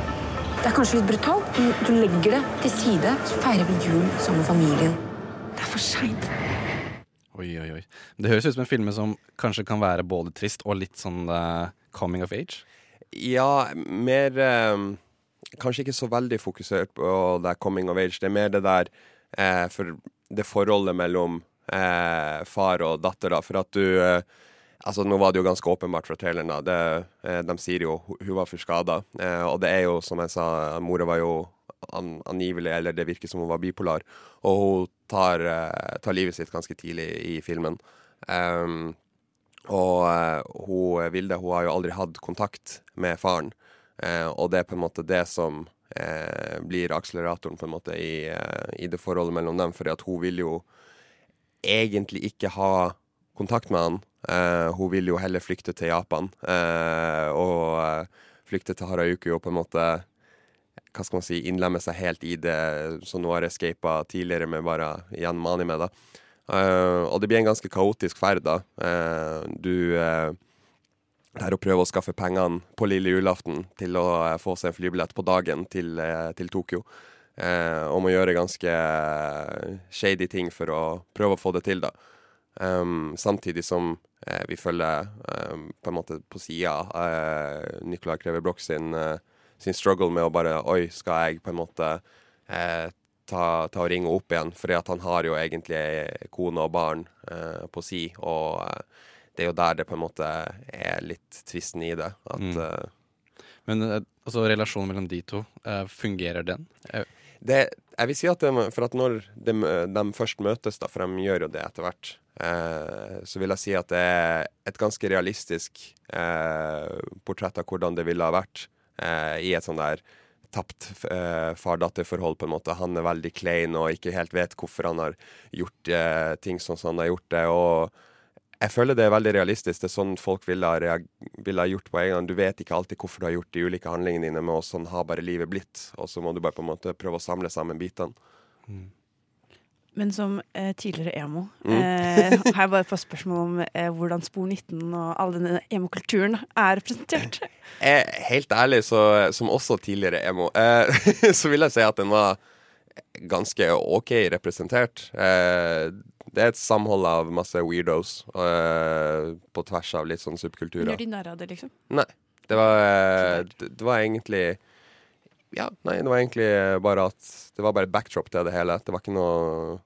Det er kanskje litt brutalt, men du legger det til side, så feirer vi jul sammen med familien. Det er for seint. Oi, oi, oi. Det høres ut som en film som kanskje kan være både trist og litt sånn uh, coming of age. Ja, mer um, kanskje ikke så veldig fokusert på det coming of age. Det er mer det der uh, for det forholdet mellom eh, far og datter, da. For at du eh, Altså, nå var det jo ganske åpenbart fra traileren, da. Det, eh, de sier jo hun var for skada. Eh, og det er jo, som jeg sa, mora var jo an, angivelig, eller det virker som hun var bipolar. Og hun tar, eh, tar livet sitt ganske tidlig i filmen. Um, og eh, hun Vilde hun har jo aldri hatt kontakt med faren. Eh, og det er på en måte det som blir akseleratoren på en måte i, i det forholdet mellom dem. fordi at hun vil jo egentlig ikke ha kontakt med han. Uh, hun vil jo heller flykte til Japan. Uh, og eh, flykte til Harajuku og på en måte hva skal man si, innlemme seg helt i det som nå har escapa tidligere med bare igjen Mani med. da. Uh, og det blir en ganske kaotisk ferd. da. Du eh, det er å prøve å skaffe pengene på lille julaften til å få seg en flybillett på dagen til, til Tokyo. Eh, om å gjøre ganske eh, shady ting for å prøve å få det til, da. Um, samtidig som eh, vi følger um, på en måte på sida uh, Nicolai Kreve Broch sin, eh, sin struggle med å bare Oi, skal jeg på en måte eh, ta, ta og ringe opp igjen? Fordi at han har jo egentlig kone og barn eh, på si, og eh, det er jo der det på en måte er litt tvisten i det. At Mm. eh, Men eh, altså, relasjonen mellom de to, eh, fungerer den? Eh, det, jeg vil si at det, For at når de, de først møtes, da, for de gjør jo det etter hvert, eh, så vil jeg si at det er et ganske realistisk eh, portrett av hvordan det ville ha vært eh, i et sånn der tapt eh, far-datter-forhold, på en måte. Han er veldig klein og ikke helt vet hvorfor han har gjort eh, ting sånn som han har gjort det. og jeg føler det er veldig realistisk. Det er sånn folk ville ha, vil ha gjort på egen hånd. Du vet ikke alltid hvorfor du har gjort de ulike handlingene dine, men sånn har bare livet blitt. Og så må du bare på en måte prøve å samle sammen bitene. Men som eh, tidligere emo Mm. eh, (laughs) har jeg bare fått spørsmål om eh, hvordan Spor 19 og all denne emo-kulturen er representert. Helt ærlig, så, som også tidligere emo, eh, (laughs) så vil jeg si at den var ganske OK representert. Eh, det er et samhold av masse weirdos eh, på tvers av litt sånn subkulturer. Gjør de narr av det, liksom? Nei. Det var, eh, det, var egentlig Ja, nei, det var egentlig bare at Det var bare backdrop til det hele. Det var ikke noe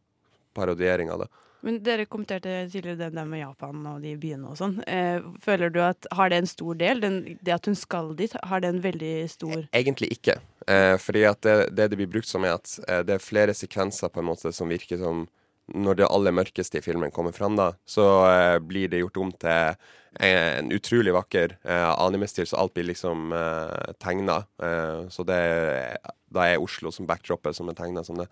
parodiering av det. Men dere kommenterte tidligere det der med Japan og de byene og sånn. Eh, føler du at Har det en stor del? Den, det at hun skal dit, har det en veldig stor Egentlig ikke. Eh, fordi at det, det det blir brukt som, er at eh, det er flere sekvenser på en måte som virker som Når det aller mørkeste i filmen kommer fram, da, så eh, blir det gjort om til en utrolig vakker eh, anime-stil, så alt blir liksom eh, tegna. Eh, så det da er Oslo som backdropet som er tegna som det.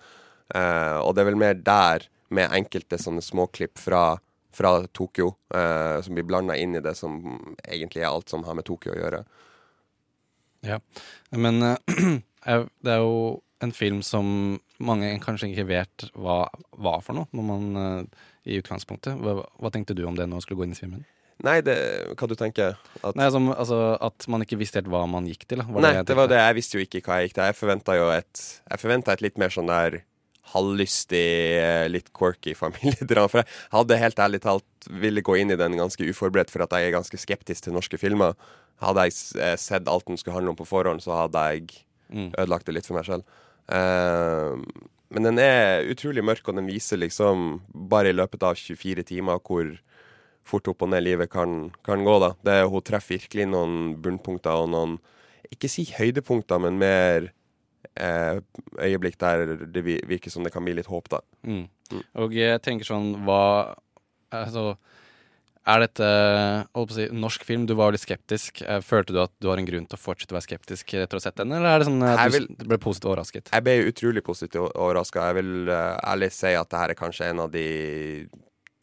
Eh, og det er vel mer der, med enkelte sånne småklipp fra fra Tokyo, uh, som blir blanda inn i det som egentlig er alt som har med Tokyo å gjøre. Ja, men (clears throat) er- det er jo en film som mange kanskje ikke vet hva var for noe, når man i utgangspunktet. Hva, hva tenkte du om det når du skulle gå inn i filmen? Nei, det, hva du tenker? At, Nei, som, altså, At man ikke visste helt hva man gikk til? Nei, det, det var det. Jeg visste jo ikke hva jeg gikk til. Jeg forventa jo et Jeg et litt mer sånn der halvlystig, eh, litt quirky (laughs) familiedrama. For jeg hadde helt ærlig talt ville gå inn i den ganske uforberedt, for at jeg er ganske skeptisk til norske filmer. Hadde jeg eh, sett alt den skulle handle om på forhånd, så hadde jeg Mm. ødelagt det litt for meg selv. Uh, men den er utrolig mørk, og den viser liksom bare i løpet av 24 timer hvor fort opp og ned livet kan, kan gå. da. Det, hun treffer virkelig noen bunnpunkter og noen Ikke si høydepunkter, men mer øyeblikk der det virker som det kan bli litt håp, da. Mm. Og jeg tenker sånn Hva Altså er dette holdt på å si, norsk film? Du var litt skeptisk. Eh, Følte du at du har en grunn til å fortsette å være skeptisk etter å ha sett den, eller er det sånn at du vil- ble positivt overrasket? Jeg ble utrolig positivt overraska. Jeg vil eh, ærlig si at det her er kanskje en av de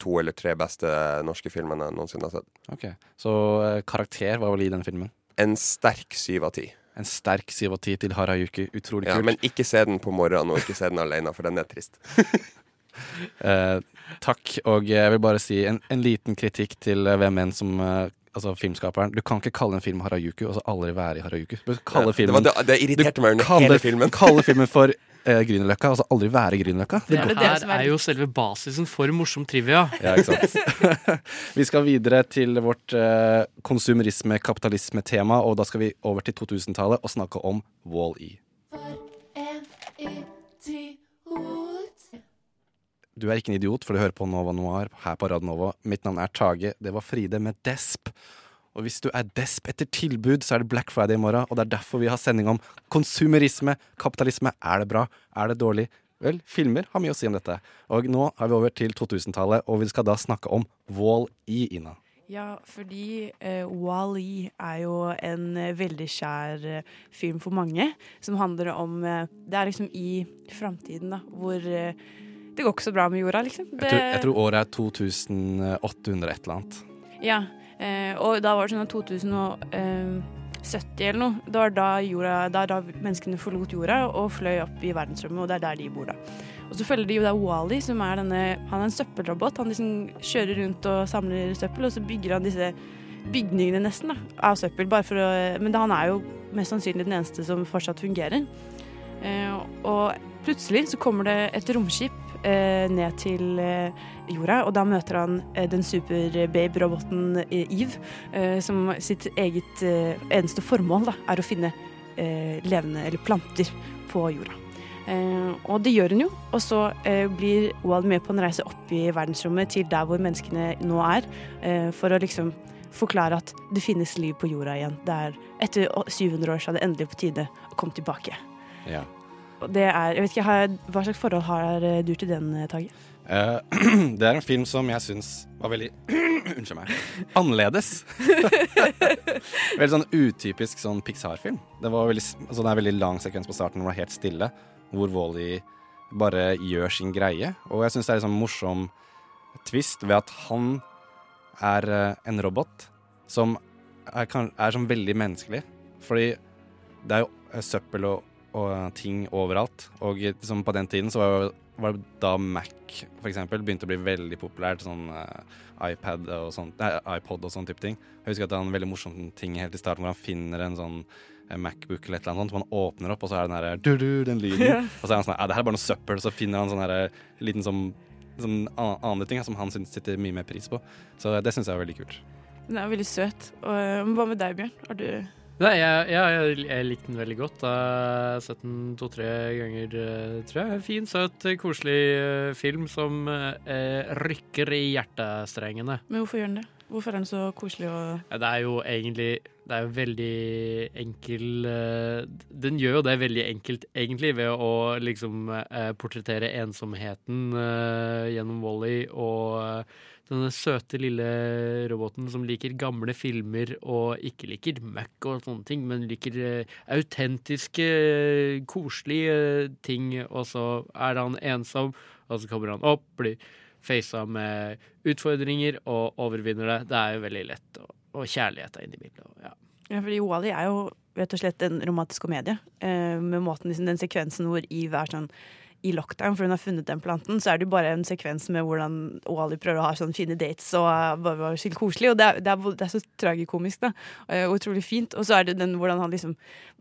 to eller tre beste norske filmene jeg noensinne har sett. Ok, Så eh, karakter, hva vil gi den filmen? En sterk syv av ti. En sterk syv av ti til Harayuki. Utrolig kult. Ja, men ikke se den på morgenen, og ikke se den alene, for den er trist. (laughs) Eh, takk, og jeg vil bare si en, en liten kritikk til eh, hvem enn som eh, Altså filmskaperen. Du kan ikke kalle en film Harajuku og så aldri være i Harajuku. Du kaller Ja, det var det- det irriterte du meg under hele filmen. kaller filmen for eh, Grünerløkka, altså aldri være Grünerløkka. Det går- her er jo selve basisen for morsom trivia. Ja, ikke sant. (laughs) vi skal videre til vårt eh, konsumerisme-kapitalisme-tema, og da skal vi over til 2000-tallet og snakke om Wall-E. Du er ikke en idiot, for du hører på Nova Noir her på Radnova. Nova. Mitt navn er Tage. Det var Fride med Desp. Og hvis du er desp etter tilbud, så er det Black Friday i morgen, og det er derfor vi har sending om konsumerisme, kapitalisme. Er det bra? Er det dårlig? Vel, filmer har mye å si om dette. Og nå er vi over til 2000-tallet, og vi skal da snakke om Wall-E, Ina. Ja, fordi uh, Wall-E er jo en uh, veldig kjær uh, film for mange. Som handler om uh, Det er liksom i framtiden, da, hvor det går ikke så bra med jorda, liksom. Jeg tror, jeg tror året er 2800 et eller annet. Ja, og da var det sånn at 2070 eller noe, det var da, jorda, da, da menneskene forlot jorda og fløy opp i verdensrommet, og det er der de bor da. Og så følger de jo da Wally, som er denne Han er en søppelrobot. Han liksom kjører rundt og samler søppel, og så bygger han disse bygningene nesten da, av søppel. Bare for å, men han er jo mest sannsynlig den eneste som fortsatt fungerer. Eh, og plutselig så kommer det et romskip eh, ned til eh, jorda, og da møter han den superbabe-roboten Eve, som sitt eget eneste formål da, er å finne levende eller planter på jorda. Og det gjør hun jo, og så blir Wald med på en reise opp i verdensrommet til der hvor menneskene nå er, for å liksom forklare at det finnes liv på jorda igjen. Det er, etter 700 år så er det endelig på tide å komme tilbake. Ja. Det er, jeg vet ikke, har, Hva slags forhold har eh, du til den, eh, Tage? Uh, (clears throat) det er en film som jeg syns var veldig (clears throat) Unnskyld meg. Annerledes. (laughs) veldig sånn utypisk sånn Pixar-film. Det var altså, det er en veldig lang sekvens på starten hvor det er helt stille, hvor Wally bare gjør sin greie. Og jeg syns det er en sånn morsom twist ved at han er en robot som er, kan, er sånn veldig menneskelig. Fordi det er jo søppel og, og ting overalt. Og liksom, på den tiden så var, var det da Mac for eksempel begynte å bli veldig populært. Sånn uh, iPad og sånt, nei, iPod og sånn type ting. Jeg husker at det er en veldig morsom ting helt i starten hvor han finner en sånn eh, Macbook eller et eller annet sånt, som han åpner opp, og så er den her du-du, den lyden. (laughs) Yeah. Og så er han sånn Ja, det her er bare noe søppel. Så finner han sånn her liten sånn sånn andre ting som han syns sitter mye mer pris på. Så det syns jeg er veldig kult. Den er veldig søt. Og, eh, hva med deg, Bjørn? Har du Nei, jeg, jeg, jeg likte den veldig godt. Jeg har sett den to-tre ganger, eh, tror jeg. Fin, søt, koselig eh, film som eh, rykker i hjertestrengene. Men hvorfor gjør den det? Hvorfor er den så koselig og Ja, Det er jo egentlig Det er jo veldig enkel eh, Den gjør jo det veldig enkelt, egentlig, ved å liksom portrettere ensomheten gjennom Wally og denne søte lille roboten som liker gamle filmer og ikke liker møkk og sånne ting, men liker eh, autentiske, eh, koselige eh, ting, og så er han ensom, og så kommer han opp, blir faca med utfordringer og overvinner det. Det er jo veldig lett, og, og kjærlighet er inne i bildet. Ja. Ja, fordi Wally er jo rett og slett en romantisk komedie. Med måten, den sekvensen hvor Eve er sånn i lockdown, for hun har funnet den planten, så er det jo bare en sekvens med hvordan Wally prøver å ha sånne fine dates og eh, bare være skikkelig koselig. Og det er, det, er, det er så tragikomisk, da. eh, Og utrolig fint. Og så er det den hvordan han liksom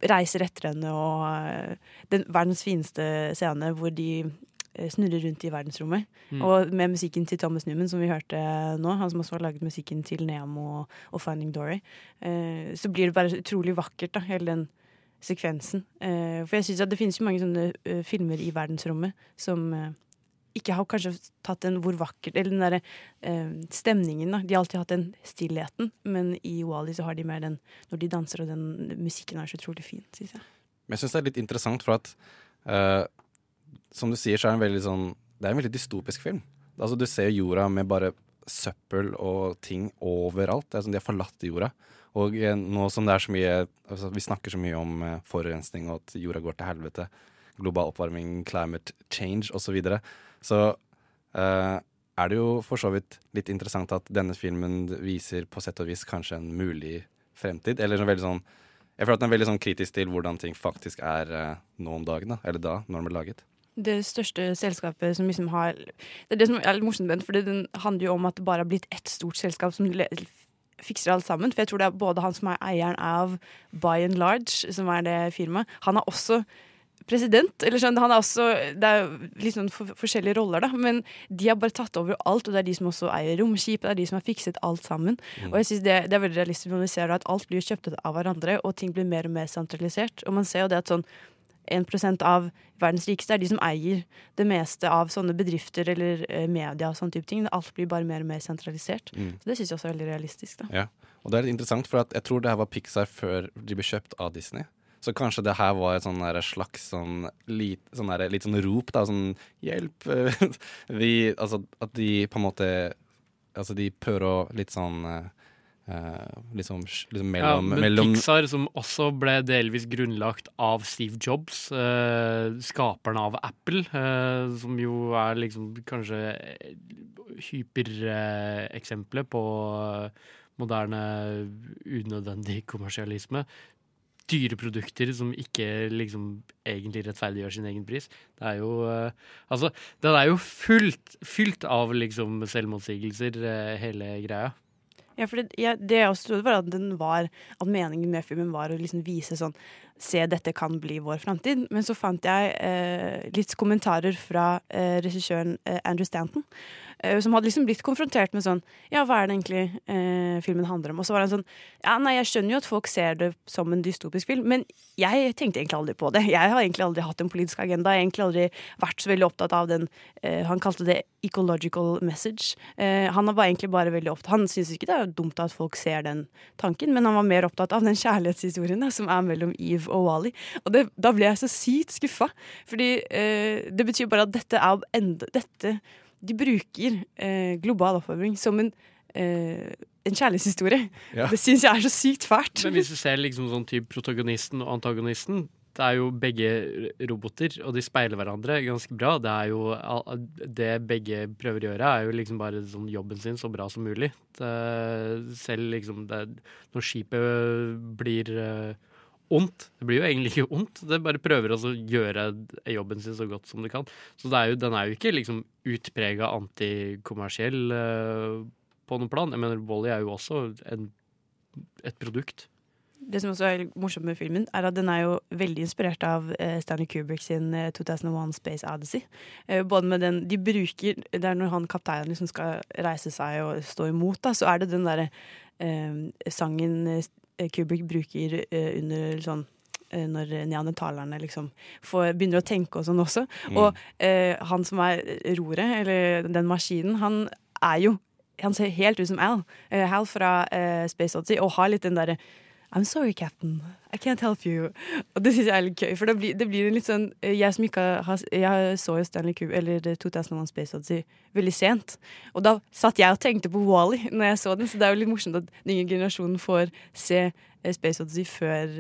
reiser etter henne, og eh, den verdens fineste scene hvor de eh, snurrer rundt i verdensrommet. Mm. Og med musikken til Thomas Newman, som vi hørte nå, han som også har laget musikken til Neamo og, og Finding Dory, eh, så blir det bare utrolig vakkert, da, hele den sekvensen. Eh, for jeg syns at det finnes jo mange sånne eh, filmer i verdensrommet som eh, ikke har kanskje tatt den hvor vakkert Eller den derre eh, stemningen, da. De har alltid hatt den stillheten, men i Wally så har de mer den når de danser, og den musikken er så utrolig fin, syns jeg. Men jeg syns det er litt interessant, for at eh, som du sier, så er det en veldig sånn Det er en veldig dystopisk film. Altså, du ser jo jorda med bare søppel og ting overalt. Det er sånn, de har forlatt jorda. Og eh, nå som det er så mye altså, Vi snakker så mye om eh, forurensning og at jorda går til helvete. Global oppvarming, climate change osv. Så, videre. så uh, er det jo for så vidt litt interessant at denne filmen viser på sett og vis kanskje en mulig fremtid. Eller sånn veldig sånn Jeg føler at den er veldig sånn kritisk til hvordan ting faktisk er uh, nå om dagen. da Eller da, når den ble laget. det største selskapet som liksom har Det er det som er litt morsomt for den handler jo om at det bare har blitt ett stort selskap som fikser alt sammen. For jeg tror det er både han som er eieren av By and Large, som er det firmaet, han er også president. Eller sånn, han er også, det er litt sånn for, forskjellige roller, da. Men de har bare tatt over alt, og det er de som også eier romskipet. Det er de som har fikset alt sammen. Mm. Og jeg synes det, det er veldig realistisk når vi ser at alt blir kjøpt av hverandre, og ting blir mer og mer sentralisert. Og man ser jo det at sånn 1% av verdens rikeste er de som eier det meste av sånne bedrifter eller eh, media og sånne type ting. Alt blir bare mer og mer sentralisert. Mm. Så det syns jeg også er veldig realistisk. da. Ja, og det er litt interessant, for jeg tror det her var Pixar før de ble kjøpt av Disney. Så kanskje det her var et sånn slags sånn, lit, sånn der, litt sånn rop, da. Sånn hjelp. (laughs) Vi, altså at de på en måte Altså de prøver å litt sånn eh, eh, liksom, liksom Ja, mellom, men mellom Pixar, som også ble delvis grunnlagt av Steve Jobs, eh, skaperen av Apple, eh, som jo er liksom kanskje hypereksempelet på eh, moderne unødvendig kommersialisme. Dyre produkter som ikke liksom egentlig rettferdiggjør sin egen pris. Det er jo eh, Altså, den er jo fullt, fylt av liksom selvmotsigelser, eh, hele greia. Ja, for det, ja, det jeg også trodde, var at var At meningen med filmen var å liksom vise sånn Se, dette kan bli vår framtid. Men så fant jeg eh, litt kommentarer fra eh, regissøren eh, Andrew Stanton. Eh, som hadde liksom blitt konfrontert med sånn Ja, hva er det egentlig eh, filmen handler om? Og så var han sånn Ja, nei, jeg skjønner jo at folk ser det som en dystopisk film, men jeg tenkte egentlig aldri på det. Jeg har egentlig aldri hatt en politisk agenda. Jeg har egentlig aldri vært så veldig opptatt av den eh, Han kalte det ecological message. Eh, han var egentlig bare veldig opptatt Han syns ikke det er dumt at folk ser den tanken, men han var mer opptatt av den kjærlighetshistorien som er mellom Eve og Wally. Og det, da ble jeg så sykt skuffa, fordi eh, det betyr bare at dette er enda dette, De bruker eh, global oppvarming som en eh, en kjærlighetshistorie. (laughs) Ja. Det syns jeg er så sykt fælt. Men hvis du ser liksom sånn type protagonisten og antagonisten, det er jo begge roboter, og de speiler hverandre ganske bra. Det er jo Det begge prøver å gjøre, er jo liksom bare sånn jobben sin så bra som mulig. Det, selv liksom det, Når skipet blir eh, ondt Det blir jo egentlig ikke ondt, det bare prøver å gjøre jobben sin så godt som det kan. Så det er jo, den er jo ikke liksom utprega antikommersiell uh, på noen plan. Jeg mener, Wally er jo også en, et produkt. Det som også er morsomt med filmen, er at den er jo veldig inspirert av uh, Stanley Kubrick sin uh, 2001 Space Odyssey. Uh, både med den de bruker Det er når han kapteinen liksom skal reise seg og stå imot, da, så er det den derre eh, sangen eh, Kubrick bruker eh, under sånn eh, når neandertalerne liksom får, begynner å tenke og sånn også. Mm. Og eh, han som er roret, eller den maskinen, han er jo Han ser helt ut som Al. eh, Hal fra eh, Space Odyssey, og har litt den derre I'm sorry, captain. I can't help you. Og det syns jeg er litt gøy, for det blir, det blir litt sånn Jeg som ikke har Jeg så jo Stanley Kubrick, eller 2001 Space Odyssey, veldig sent. Og da satt jeg og tenkte på Wally når jeg så den, så det er jo litt morsomt at den yngre generasjonen får se eh, Space Odyssey før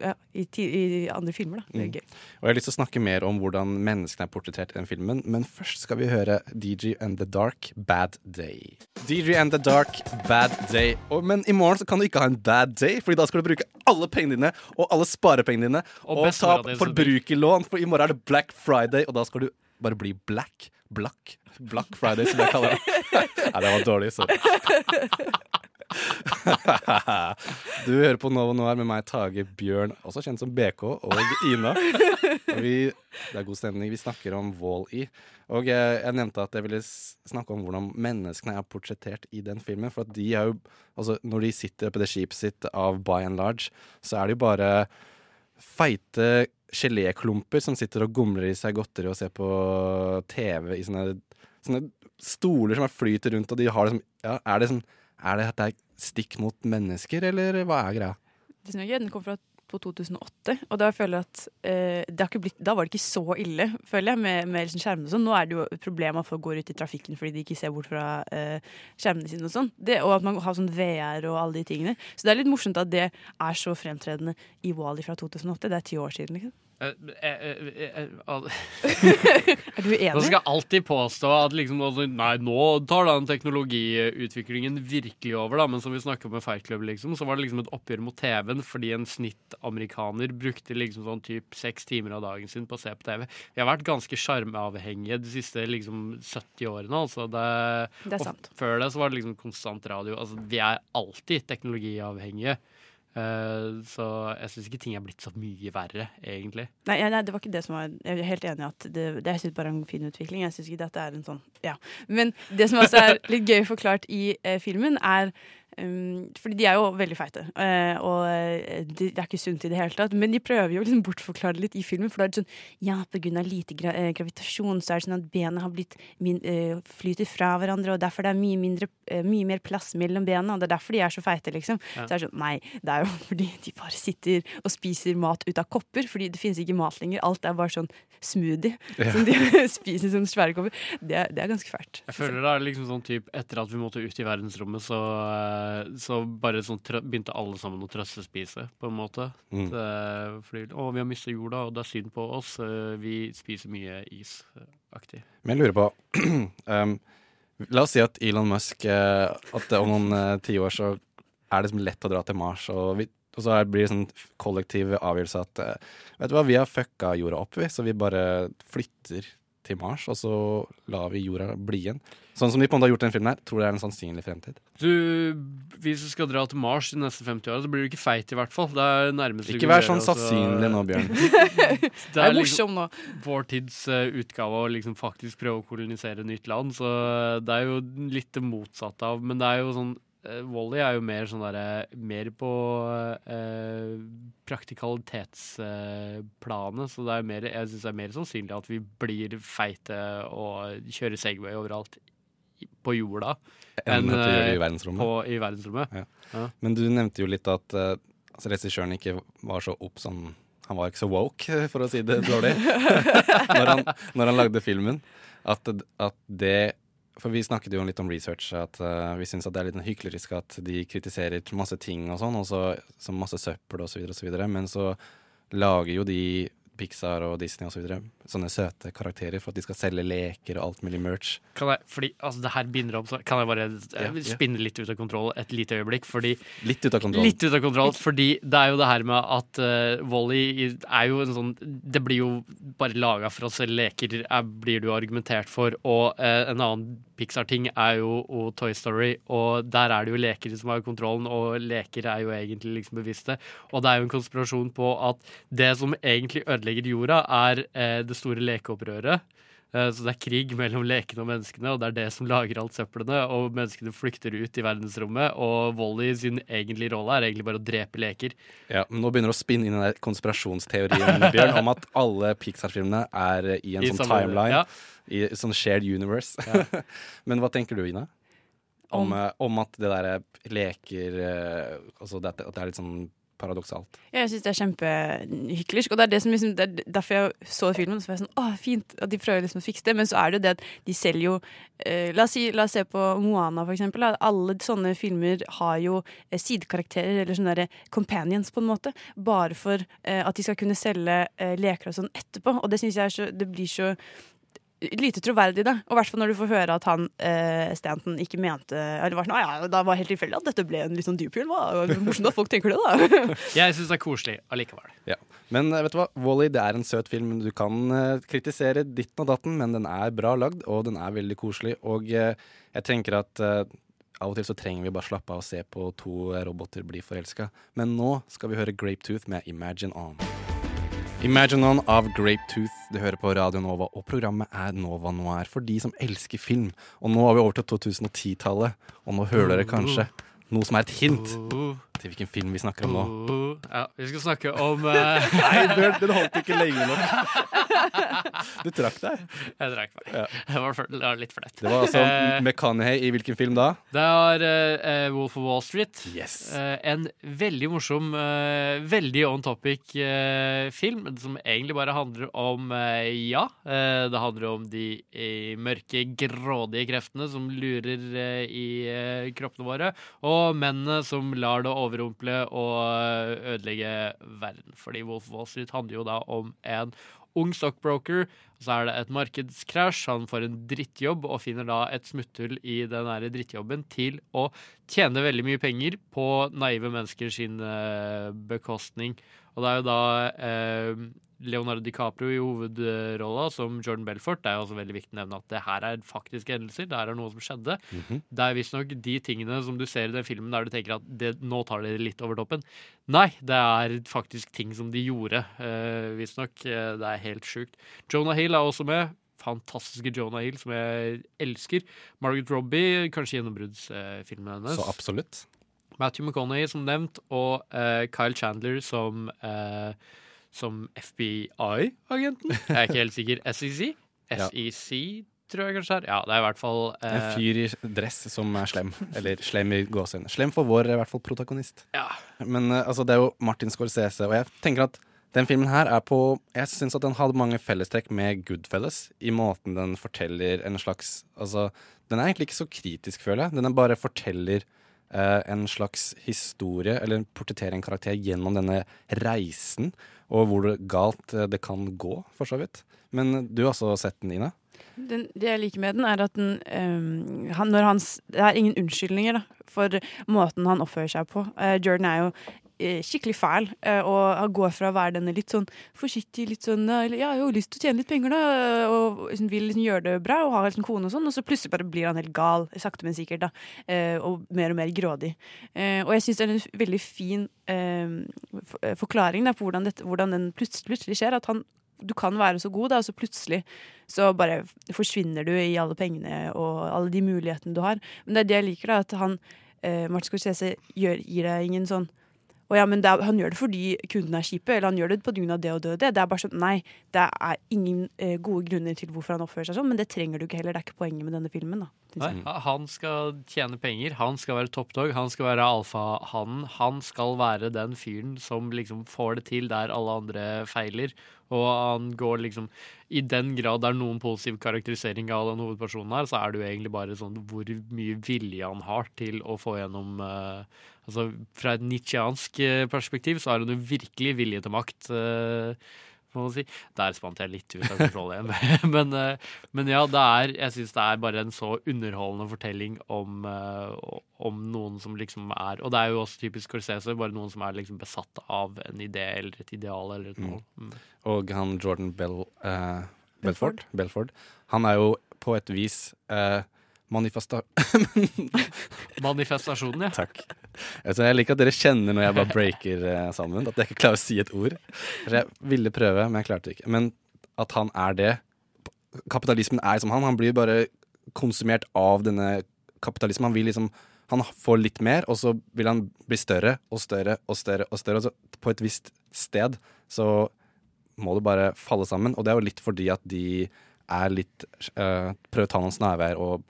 ja, i, ti, i andre filmer, da. Det er Mm. Og jeg har lyst til å snakke mer om hvordan menneskene er portrettert i den filmen, men først skal vi høre DJ and the Dark, Bad Day. DJ and the Dark, Bad Day. Og, men i morgen så kan du ikke ha en bad day, Fordi da skal du bruke alle pengene dine og alle sparepengene dine Og og, ta forbrukerlån, for i morgen er det Black Friday, og da skal du bare bli black. Black. Black Friday, som jeg kaller det. Nei, det var dårlig, sorry. (laughs) Du hører på Nova Noir med meg, Tage Bjørn, også kjent som BK, og Ina. Og vi, det er god stemning. Vi snakker om Wall-E. Og jeg, jeg nevnte at jeg ville snakke om hvordan menneskene er portrettert i den filmen. For at de er jo Altså, når de sitter på det skipet sitt av by and large, så er det jo bare feite geléklumper som sitter og gomler i seg godteri og ser på TV i sånne, sånne stoler som flyter rundt, og de har liksom ja, Er det sånn Er det er stikk mot mennesker, eller hva er greia? Det som er gøy, den kom fra på 2008, og da føler jeg at eh, blitt, da var det ikke så ille, føler jeg, med, med liksom skjermene og sånn. Nå er det jo et problem at folk går ut i trafikken fordi de ikke ser bort fra eh, skjermene sine og sånn. Og at man har sånn VR og alle de tingene. Så det er litt morsomt at det er så fremtredende i Wally fra 2008. Det er ti år siden, liksom. Er du enig? Nå skal jeg alltid påstå at liksom, altså, nei, nå tar den teknologiutviklingen virkelig over, da. Men som vi snakka om med Fight Club, liksom, så var det liksom et oppgjør mot TV-en fordi en snittamerikaner brukte liksom sånn typ seks timer av dagen sin på å se på TV. Vi har vært ganske sjarmeavhengige de siste liksom 70 årene. Altså. Det, Det er og. Før det så var det liksom konstant radio. Altså, vi er alltid teknologiavhengige. Eh, så jeg syns ikke ting er blitt så mye verre, egentlig. Nei, nei, det var ikke det som var Jeg er helt enig i at det, det jeg synes bare er en fin utvikling. Jeg syns ikke det er en sånn Ja. Men det som også er litt gøy forklart i eh, filmen, er um, fordi de er jo veldig feite, eh, og eh, det, er ikke sunt i det hele tatt. Men de prøver jo liksom bortforklare det litt i filmen, for da er det sånn Ja, av lite gra eh, gravitasjon så er det sånn at bena har blitt min, flyter fra hverandre, og derfor det er mye, mindre, mye mer plass mellom bena, og det er derfor de er så feite, liksom. Ja. Så er det sånn Nei, det er jo (laughs) fordi de bare sitter og spiser mat ut av kopper, fordi det finnes ikke mat lenger. Alt er bare sånn smoothie Ja. som de (laughs) spiser som svære kopper. Det, er- det er ganske fælt. Jeg føler det er liksom sånn typ Etter at vi måtte ut i verdensrommet, så, så bare sånn begynte alle sammen å trøstespise, på en måte. Mm. Det, fordi, å, vi har mistet jorda, og det er synd på oss. eh, Vi spiser mye is-aktig. Men jeg lurer på (clears throat) um, La oss si at Elon Musk eh, At om noen uh, tiår så er det liksom lett å dra til Mars, og, vi, og så blir det sånn kollektiv avgjørelse at eh, Vet du hva, vi har fucka jorda opp, vi, så vi bare flytter til Mars, og så lar vi jorda bli igjen. Sånn som de på en måte har gjort den filmen her, tror det er en sannsynlig fremtid. Du, hvis du skal dra til Mars de neste 50 åra, så blir du ikke feit, i hvert fall. Det er nærmest Ikke vær sånn sannsynlig nå, Bjørn. (laughs) det er morsom nå. Vår tids eh, utgave å liksom faktisk prøve å kolonisere nytt land, så det er jo litt det motsatte av Men det er jo sånn Wally er jo mer sånn derre Mer på uh, praktikalitetsplanet, så det er mer, jeg syns det er mer sannsynlig at vi blir feite og kjører Segway overalt på jorda. Enn at vi gjør det i eh, verdensrommet. På, I verdensrommet. Ja. Ja. Men du nevnte jo litt at uh, altså, regissøren ikke var så opp sånn Han var ikke så woke, (laughs) for å si det dårlig, (laughs) når, han, når han lagde filmen. At, at det For vi snakket jo litt om research, at uh, vi syns det er litt hyklerisk at de kritiserer masse ting og sånn, som masse søppel så videre, men så lager jo de Pixar og Disney og så videre sånne søte karakterer for at de skal selge leker og alt mulig merch. Kan jeg, fordi, altså det her binder opp, så kan jeg bare eh, Ja, ja. spinne litt ut av kontroll et lite øyeblikk? Fordi, Litt ut av kontroll. Litt ut av kontroll, fordi det er jo det her med at uh, Wally er jo en sånn Det blir jo bare laga for å selge leker, er, blir du argumentert for. Og uh, en annen Pixar-ting er jo og Toy Story, og der er det jo leker som har kontrollen, og leker er jo egentlig liksom bevisste. Og det er jo en konspirasjon på at det som egentlig ødelegger jorda, er eh, det store lekeopprøret. Eh, Så det er krig mellom lekene og menneskene, og det er det som lager alt søplene. Og menneskene flykter ut i verdensrommet, og Volley sin egentlige rolle er egentlig bare å drepe leker. Ja, men Nå begynner du å spinne inn den der konspirasjonsteorien Bjørn, om at alle Pixar-filmene er i en I sånn samme- timeline. ja. I sånn shared universe. (laughs) men hva tenker du, Ina? Om, Om- eh, at det der leker eh, Altså at det er litt sånn paradoksalt. Jeg syns det er kjempehyklersk, og det er, det som liksom, det er derfor jeg så filmen. Så var jeg sånn, åh, fint at de prøver liksom å fikse det, men så er det jo det at de selger jo eh, la, oss si, la oss se på Moana, for eksempel. Alle sånne filmer har jo eh, sidekarakterer, eller sånne der companions, på en måte. Bare for eh, at de skal kunne selge eh, leker og sånn etterpå. Og det syns jeg så Det blir så lite troverdig, da. Og i hvert fall når du får høre at han eh, Stanton ikke mente Eller var sånn, ah, ja, da var det helt tilfeldig at dette ble en litt sånn dyp film. Det var Morsomt at folk tenker det, da. (laughs) Jeg syns det er koselig allikevel. Ja. Men eh, vet du hva, Wally det er en søt film. Du kan uh, kritisere ditten og datten, men den er bra lagd, og den er veldig koselig. Og uh, jeg tenker at uh, av og til så trenger vi bare slappe av og se på to roboter bli forelska. Men nå skal vi høre Grape Tooth med Imagine On. Imagine On av Grape Tooth. Du hører på Radio Nova, og programmet er Nova Noir for de som elsker film. Og nå er vi over til 2010-tallet, og nå hører dere kanskje noe som er et hint til hvilken film vi snakker om nå. Ja, vi skal snakke om uh... (laughs) Nei, Bjørn, den holdt ikke lenge nok. Du trakk deg. Jeg trakk meg. Ja. Det, var, for, det var litt flaut. Det var altså McConaughey i hvilken film da? Det var uh, Wolf of Wall Street. Yes. En veldig morsom, veldig on topic eh, film som egentlig bare handler om Ja, det handler om de mørke, grådige kreftene som lurer i kroppene våre, og mennene som lar det overrumple og ødelegge verden. Fordi Wolf of Wall Street handler jo da om en ung stockbroker. Så er det et markedskrasj. Han får en drittjobb og finner da et smutthull i den der drittjobben til å tjene veldig mye penger på naive mennesker sin eh, bekostning. Og det er jo da eh, Leonardo DiCaprio i hovedrolla som Jordan Belfort. Det er jo også veldig viktig å nevne at det her er faktiske hendelser. Det her er noe som skjedde. Mhm. Det er visstnok de tingene som du ser i den filmen der du tenker at det, nå tar dere litt over toppen. Nei, det er faktisk ting som de gjorde, eh, visstnok. Eh, det er helt sjukt. Jonah Hill er også med. Fantastiske Jonah Hill, som jeg elsker. Margaret Robbie, kanskje gjennombruddsfilmen hennes. Så absolutt. Matthew McConaughey, som nevnt, og eh, Kyle Chandler som, eh, som FBI-agenten. Jeg er ikke helt sikker. (laughs) SEC? Ja. SEC, tror jeg kanskje er. Ja, det er i hvert fall eh, En fyr i dress som er slem. Eller slem i gåsehudene. Slem for vår i hvert fall protagonist. Ja. Men altså, det er jo Martin Scorsese, og jeg tenker at den filmen her er på Jeg syns at den hadde mange fellestrekk med Goodfellas, i måten den forteller en slags Altså, den er egentlig ikke så kritisk, føler jeg. Den bare forteller eh, en slags historie, eller portretterer en karakter gjennom denne reisen, og hvor galt eh, det kan gå, for så vidt. Men du har også sett den, Ina? Den, det jeg liker med den, er at den um, han, når hans, Det er ingen unnskyldninger da, for måten han oppfører seg på. Uh, Jordan er jo skikkelig fæl, eh, og går fra å være denne litt sånn forsiktig, litt sånn eh, Ja, jeg har jo lyst til å tjene litt penger, da, og liksom vil liksom gjøre det bra og ha liksom kone og sånn, og så plutselig bare blir han helt gal, sakte, men sikkert, da, eh, og mer og mer grådig. Eh, og jeg syns det er en veldig fin eh, for- eh, forklaring da, på hvordan, dette, hvordan den plutselig skjer. At han du kan være så god, da, og så plutselig så bare forsvinner du i alle pengene og alle de mulighetene du har. Men det er det jeg liker, da, at han eh, Martin Scorsese gir deg ingen sånn å ja, men er, Han gjør det fordi kundene er kjipe, eller han gjør det av det og det og det. Det er bare sånn, Nei, det er ingen eh, gode grunner til hvorfor han oppfører seg sånn, men det trenger du ikke heller. Det er ikke poenget med denne filmen. da. Nei, han skal tjene penger, han skal være toppdog, han skal være alfahannen. Han skal være den fyren som liksom får det til der alle andre feiler. Og han går liksom I den grad det er noen positiv karakterisering av den hovedpersonen her, så er det jo egentlig bare sånn hvor mye vilje han har til å få gjennom uh, Altså fra et nitsjiansk eh, perspektiv så har han jo virkelig vilje til makt. eh, må man si. Der spant jeg litt ut av kontroll igjen. (laughs) men, eh, men ja, det er, jeg syns det er bare en så underholdende fortelling om, eh, om noen som liksom er Og det er jo også typisk Corsese, bare noen som er liksom besatt av en idé eller et ideal eller et Mm. mål. Mm. Og han Jordan Bell, uh, Belford, Belford, han er jo på et vis eh, manifesta... (laughs) Manifestasjonen, ja. Takk. Altså, jeg liker at dere kjenner når jeg bare breaker eh, sammen. At jeg ikke klarer å si et ord. Jeg ville prøve, men jeg klarte ikke. Men at han er det Kapitalismen er som han. Han blir bare konsumert av denne kapitalismen. Han vil liksom Han får litt mer, og så vil han bli større og større og større. Og større Og så på et visst sted så må det bare falle sammen. Og det er jo litt fordi at de er litt eh, Prøver å ta noen snarveier og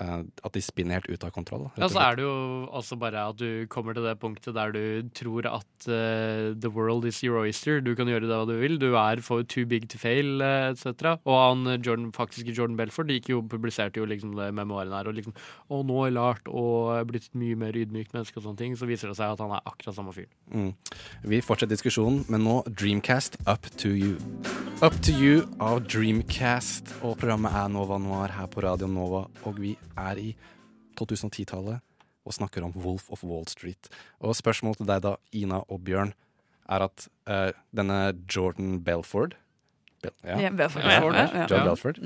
at de spinner helt ut av kontroll. Ja, så er det jo også bare at du kommer til det punktet der du tror at uh, the world is your oyster. Du kan gjøre det hva du vil. Du er for too big to fail, uh, etc. Og han eh, Jordan, faktisk Jordan Belford gikk jo, publiserte jo liksom det memoaren her og liksom Og nå har jeg lært og er blitt et mye mer ydmykt menneske og sånne ting. Så viser det seg at han er akkurat samme fyr. Mm. Vi fortsetter diskusjonen, men nå Dreamcast Up to You. Up to You av Dreamcast, og programmet er Nova Noir her på Radio Nova, og vi er i 2010-tallet og snakker om Wolf of Wall Street. Og spørsmålet til deg da, Ina og Bjørn, er at uh, denne Jordan Belford Bel Ja, Belford, Ja, ja, ja, ja. Jordan Belford.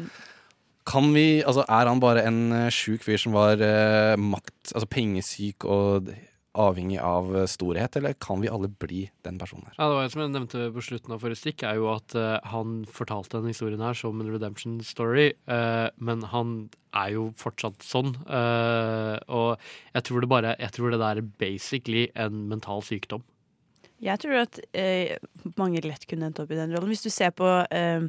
Kan vi, altså Er han bare en uh, sjuk fyr som var uh, makt, altså pengesyk og avhengig av eh, storhet, eller kan vi alle bli den personen her? Ja, det var Som jeg nevnte på slutten av forrige stikk, er jo at uh, han fortalte denne historien her som en redemption story, uh, men han er jo fortsatt sånn. Uh, og jeg tror det bare Jeg tror det der er basically en mental sykdom. Jeg tror at eh, mange lett kunne endt opp i den rollen. Hvis du ser på eh,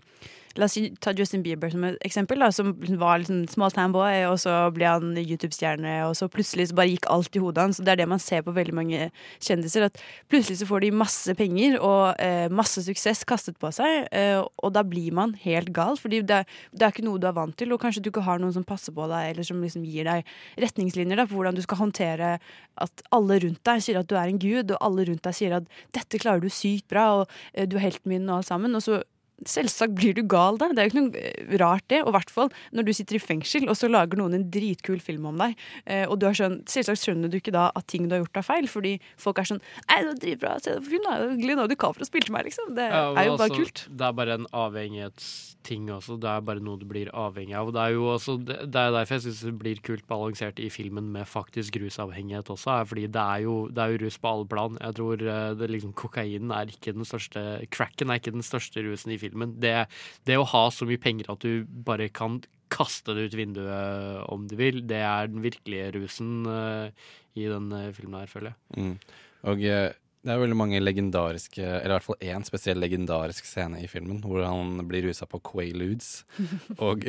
La oss ta Justin Bieber som et eksempel, da, som var liksom small time boy, og så ble han YouTube-stjerne, og så plutselig så bare gikk alt i hodet hans. Det er det man ser på veldig mange kjendiser, at plutselig så får de masse penger og eh, masse suksess kastet på seg, eh, og da blir man helt gal, fordi det er, det er ikke noe du er vant til, og kanskje du ikke har noen som passer på deg, eller som liksom gir deg retningslinjer da, på hvordan du skal håndtere at alle rundt deg sier at du er en gud, og alle rundt deg sier at dette klarer du sykt bra, og eh, du er helten min og alt sammen, og så Selvsagt blir du gal da. Det er jo ikke noe eh, rart, det. Og i hvert fall når du sitter i fengsel, og så lager noen en dritkul film om deg. Eh, og du har skjønt, selvsagt skjønner du ikke da at ting du har gjort er feil, fordi folk er sånn Nei, det var dritbra, se det på film, da. Leonardo DiCaprio spilte meg, liksom. Det Ja, er jo bare altså, kult. Det er bare en avhengighetsting også. Det er bare noe du blir avhengig av. Det er jo også, det, er derfor jeg syns det blir kult balansert i filmen med faktisk rusavhengighet også. Fordi det er, jo, det er jo rus på alle plan. Jeg tror eh, det liksom, kokainen er ikke den største Cracken er ikke den største rusen i filmen. Det, det å ha så mye penger at du bare kan kaste det ut vinduet om du vil, det er den virkelige rusen uh, i den eh, filmen her, føler jeg. Mm. Og eh, det er veldig mange legendariske, eller i hvert fall én spesiell legendarisk scene i filmen, hvor han blir rusa på Quaaludes. (laughs) og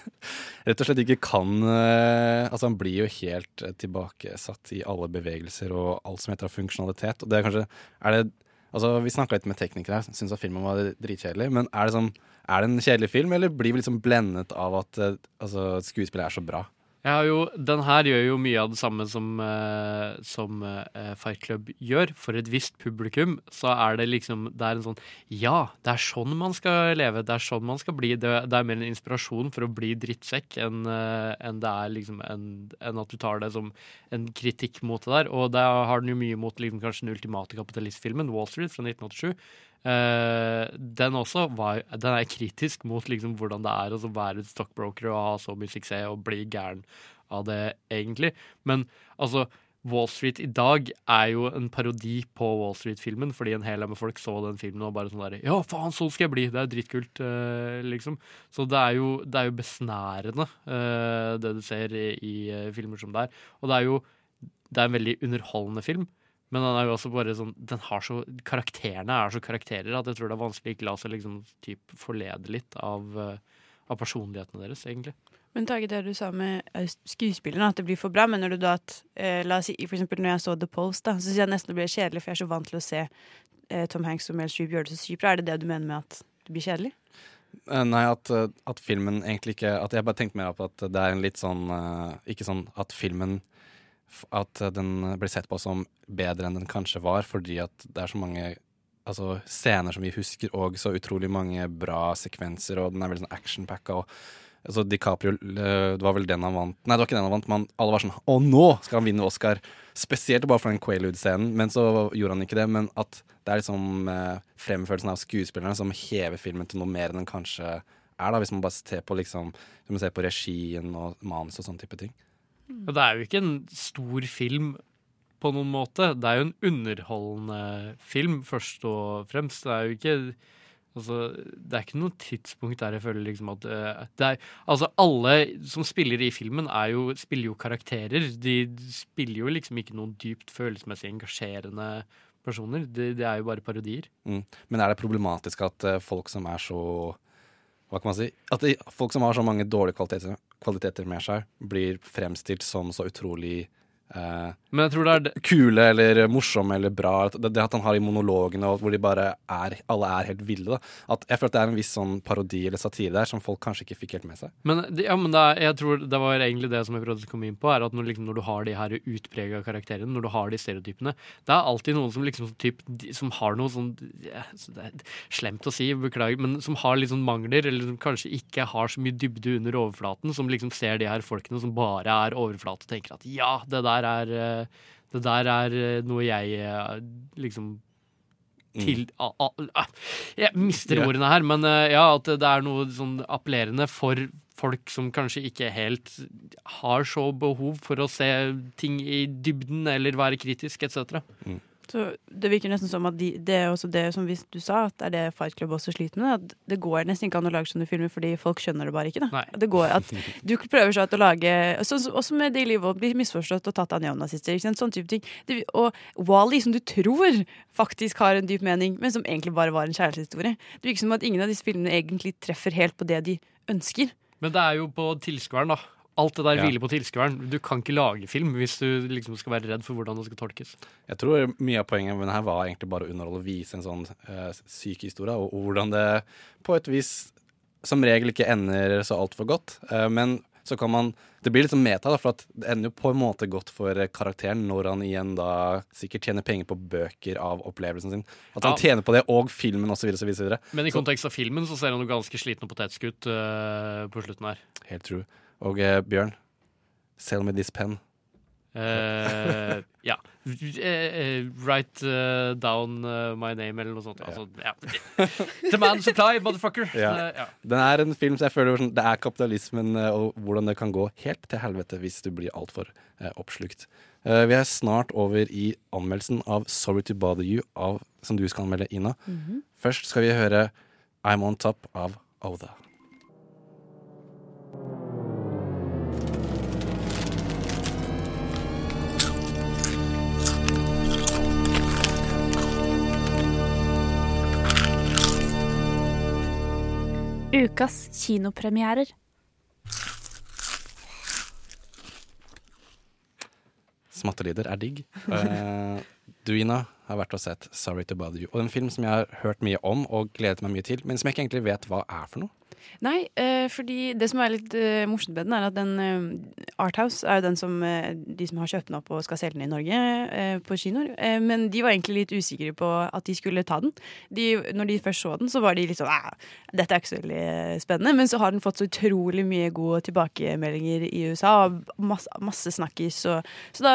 (laughs) rett og slett ikke kan Altså, han blir jo helt tilbakesatt i alle bevegelser og alt som heter funksjonalitet. Og det er kanskje er det, Altså, Vi snakka litt med teknikere her, syntes at filmen var dritkjedelig. Men er det, sånn, er det en kjedelig film, eller blir vi liksom blendet av at eh, altså, skuespillet er så bra? Jo, den her gjør jo mye av det samme som, uh, som uh, Fight Club gjør. For et visst publikum så er det liksom Det er en sånn Ja, det er sånn man skal leve. Det er sånn man skal bli. Det, det er mer en inspirasjon for å bli drittsekk enn uh, en det er liksom en, en at du tar det som en kritikk mot det der. Og der har den jo mye mot liksom, kanskje den ultimate kapitalistfilmen, Wall Street fra 1987. Eh, den også var, den er kritisk mot liksom hvordan det er å være stockbroker og ha så mye suksess og bli gæren av det, egentlig. Men altså Wall Street i dag er jo en parodi på Wall Street-filmen, fordi en hel haug med folk så den filmen og bare sånn der Ja, faen, sånn skal jeg bli! Det er dritkult, eh, liksom. Så det er jo, det er jo besnærende, eh, det du ser i, i eh, filmer som det er. Og det er jo det er en veldig underholdende film. Men den er jo også bare sånn den har så, Karakterene er så karakterer at jeg tror det er vanskelig ikke la seg liksom typ forlede litt av, eh, av personlighetene deres, egentlig. Men Tage, det du sa med eh, skuespillerne, at det blir for bra. Mener du da at eh, La oss si for eksempel når jeg så The Post, da, så syns jeg nesten det blir kjedelig, for jeg er så vant til å se eh, Tom Hanks og Mel Streep gjøre det så sykt bra. Er det det du mener med at det blir kjedelig? Eh, Nei, at, at filmen egentlig ikke At jeg bare tenkte mer på at det er en litt sånn Ikke sånn at filmen At den blir sett på som bedre enn den kanskje var, fordi at det er så mange altså, scener som vi husker, og så utrolig mange bra sekvenser, og den er veldig sånn actionpacka. Og, altså, DiCaprio Det var vel den han vant Nei, det var ikke den han vant, men alle var sånn Å, nå skal han vinne Oscar! Spesielt bare for den Quaalude-scenen, men så gjorde han ikke det. Men at det er liksom eh, fremførelsen av skuespillerne som hever filmen til noe mer enn den kanskje er, da, hvis man bare ser på liksom ser på regien og manus og sånne type ting. Og det er jo ikke en stor film på noen måte. Det er jo en underholdende film, først og fremst. Det er jo ikke Altså, det er ikke noe tidspunkt der jeg føler liksom at eh, er, Altså, alle som spiller i filmen, jo, spiller jo karakterer. De spiller jo liksom ikke noen dypt følelsesmessig engasjerende personer. Det de er jo bare parodier. Mm. Men er det problematisk at eh, folk som er så Hva kan man si? At folk som har så mange dårlige kvaliteter, kvaliteter med seg, blir fremstilt som så utrolig eh, Men jeg tror det er kule eller morsomme eller bra. Det, det at han har i monologene og hvor de bare er Alle er helt ville. Da. At jeg føler at det er en viss sånn parodi eller satire der som folk kanskje ikke fikk helt med seg. Men, ja, men det, jeg tror det var egentlig det som jeg prøvde å komme inn på, er at når, liksom, når du har de her utprega karakterene, når du har de stereotypene Det er alltid noen som liksom typ, Som har noe sånn ja, så Det er slemt å si, beklager, men som har litt sånn mangler, eller som kanskje ikke har så mye dybde under overflaten, som liksom ser de her folkene som bare er overflate, og tenker at ja, det der er eh, Det der er eh, noe jeg eh, liksom til a, a, Jeg mister ordene her, men ja, at det er noe sånn appellerende for folk som kanskje ikke helt har så behov for å se ting i dybden eller være kritisk etc. Så Det virker nesten som at de, det er også det som hvis du sa, at det er det Fight Club også sliter med. At det går nesten ikke an å lage sånne filmer fordi folk skjønner det bare ikke. Det går at Du prøver så å lage så, så- Også med Daily Vogue blir misforstått og tatt av neonazister. ikke sant? Sånn type ting. Det, og Wally, som du tror faktisk har en dyp mening, men som egentlig bare var en kjærlighetshistorie. Det virker som at ingen av disse filmene egentlig treffer helt på det de ønsker. Men det er jo på tilskueren, da. Alt det der Ja. hviler på tilskueren. Du kan ikke lage film hvis du liksom skal være redd for hvordan det skal tolkes. Jeg tror mye av poenget med denne var egentlig bare å underholde og vise en sånn uh, syk historie, og, og hvordan det på et vis som regel ikke ender så altfor godt. Uh, men så kan man Det blir litt sånn meta, da, for at det ender jo på en måte godt for eh, karakteren når han igjen da sikkert tjener penger på bøker av opplevelsen sin. At han Ja. tjener på det, og filmen osv. Men i kontekst av filmen så ser han jo ganske sliten og potetsk ut eh, på slutten her. Helt true. Og eh, Bjørn, sell me this pen. Eh, ja. Eh, write uh, down my name, eller noe sånt. Altså, ja. The man supply, motherfucker. Ja. Ja. Den er en film som jeg føler sånn, Det er kapitalismen og hvordan det kan gå helt til helvete hvis du blir altfor uh, oppslukt. Eh, vi er snart over i anmeldelsen av Sorry to Bother You, av, som du skal anmelde, Ina. Mhm. Først skal vi høre I'm On Top av Oda. Ukas kinopremierer. Smattelyder er digg. Uh, du, Ina, har vært og sett Sorry to Bother You. Og en film som jeg har hørt mye om og gledet meg mye til, men som jeg ikke egentlig vet hva er for noe. Nei, eh, fordi det som er litt eh, morsomt med den, er at den eh, Arthouse er jo den som eh, de som har kjøpt den opp og skal selge den i Norge eh, på kinoer. Eh, men de var egentlig litt usikre på at de skulle ta den. De, når de først så den, så var de litt sånn dette er ikke så veldig spennende. Men så har den fått så utrolig mye gode tilbakemeldinger i USA, og masse, masse snakkis. Så da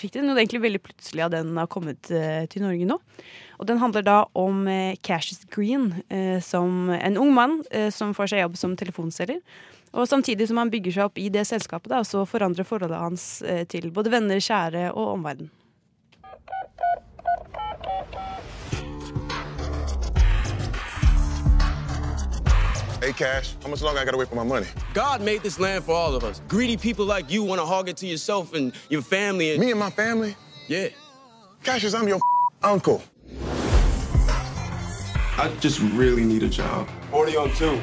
fikk de den, egentlig veldig plutselig at den har kommet eh, til Norge nå. Og den handler da om eh, Cassius Green, eh, som en ung mann eh, som får seg jobb som telefonselger. Og samtidig som han bygger seg opp i det selskapet, da, så forandrer forholdet hans eh, til både venner, kjære og omverden. Hey, Cash, how much longer I gotta wait for my money? God made this land for all of us. Greedy people like you wanna to hog it to yourself and your family. And... Me and my family? Yeah. Cassius, I'm your uncle. I just really need a job. 40 on two.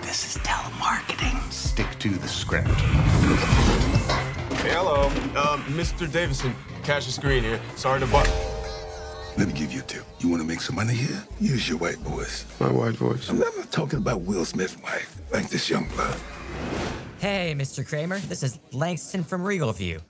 This is telemarketing. Stick to the script. Hey, hello. Um, Mr. Davison, Cassius Green here. Sorry to bother. Let me give you a tip. You want to make some money here? Use your white voice. My white voice. I'm not talking about Will Smith's wife, like this young blood. Hey, Mr. Kramer. This is Langston from Regal View.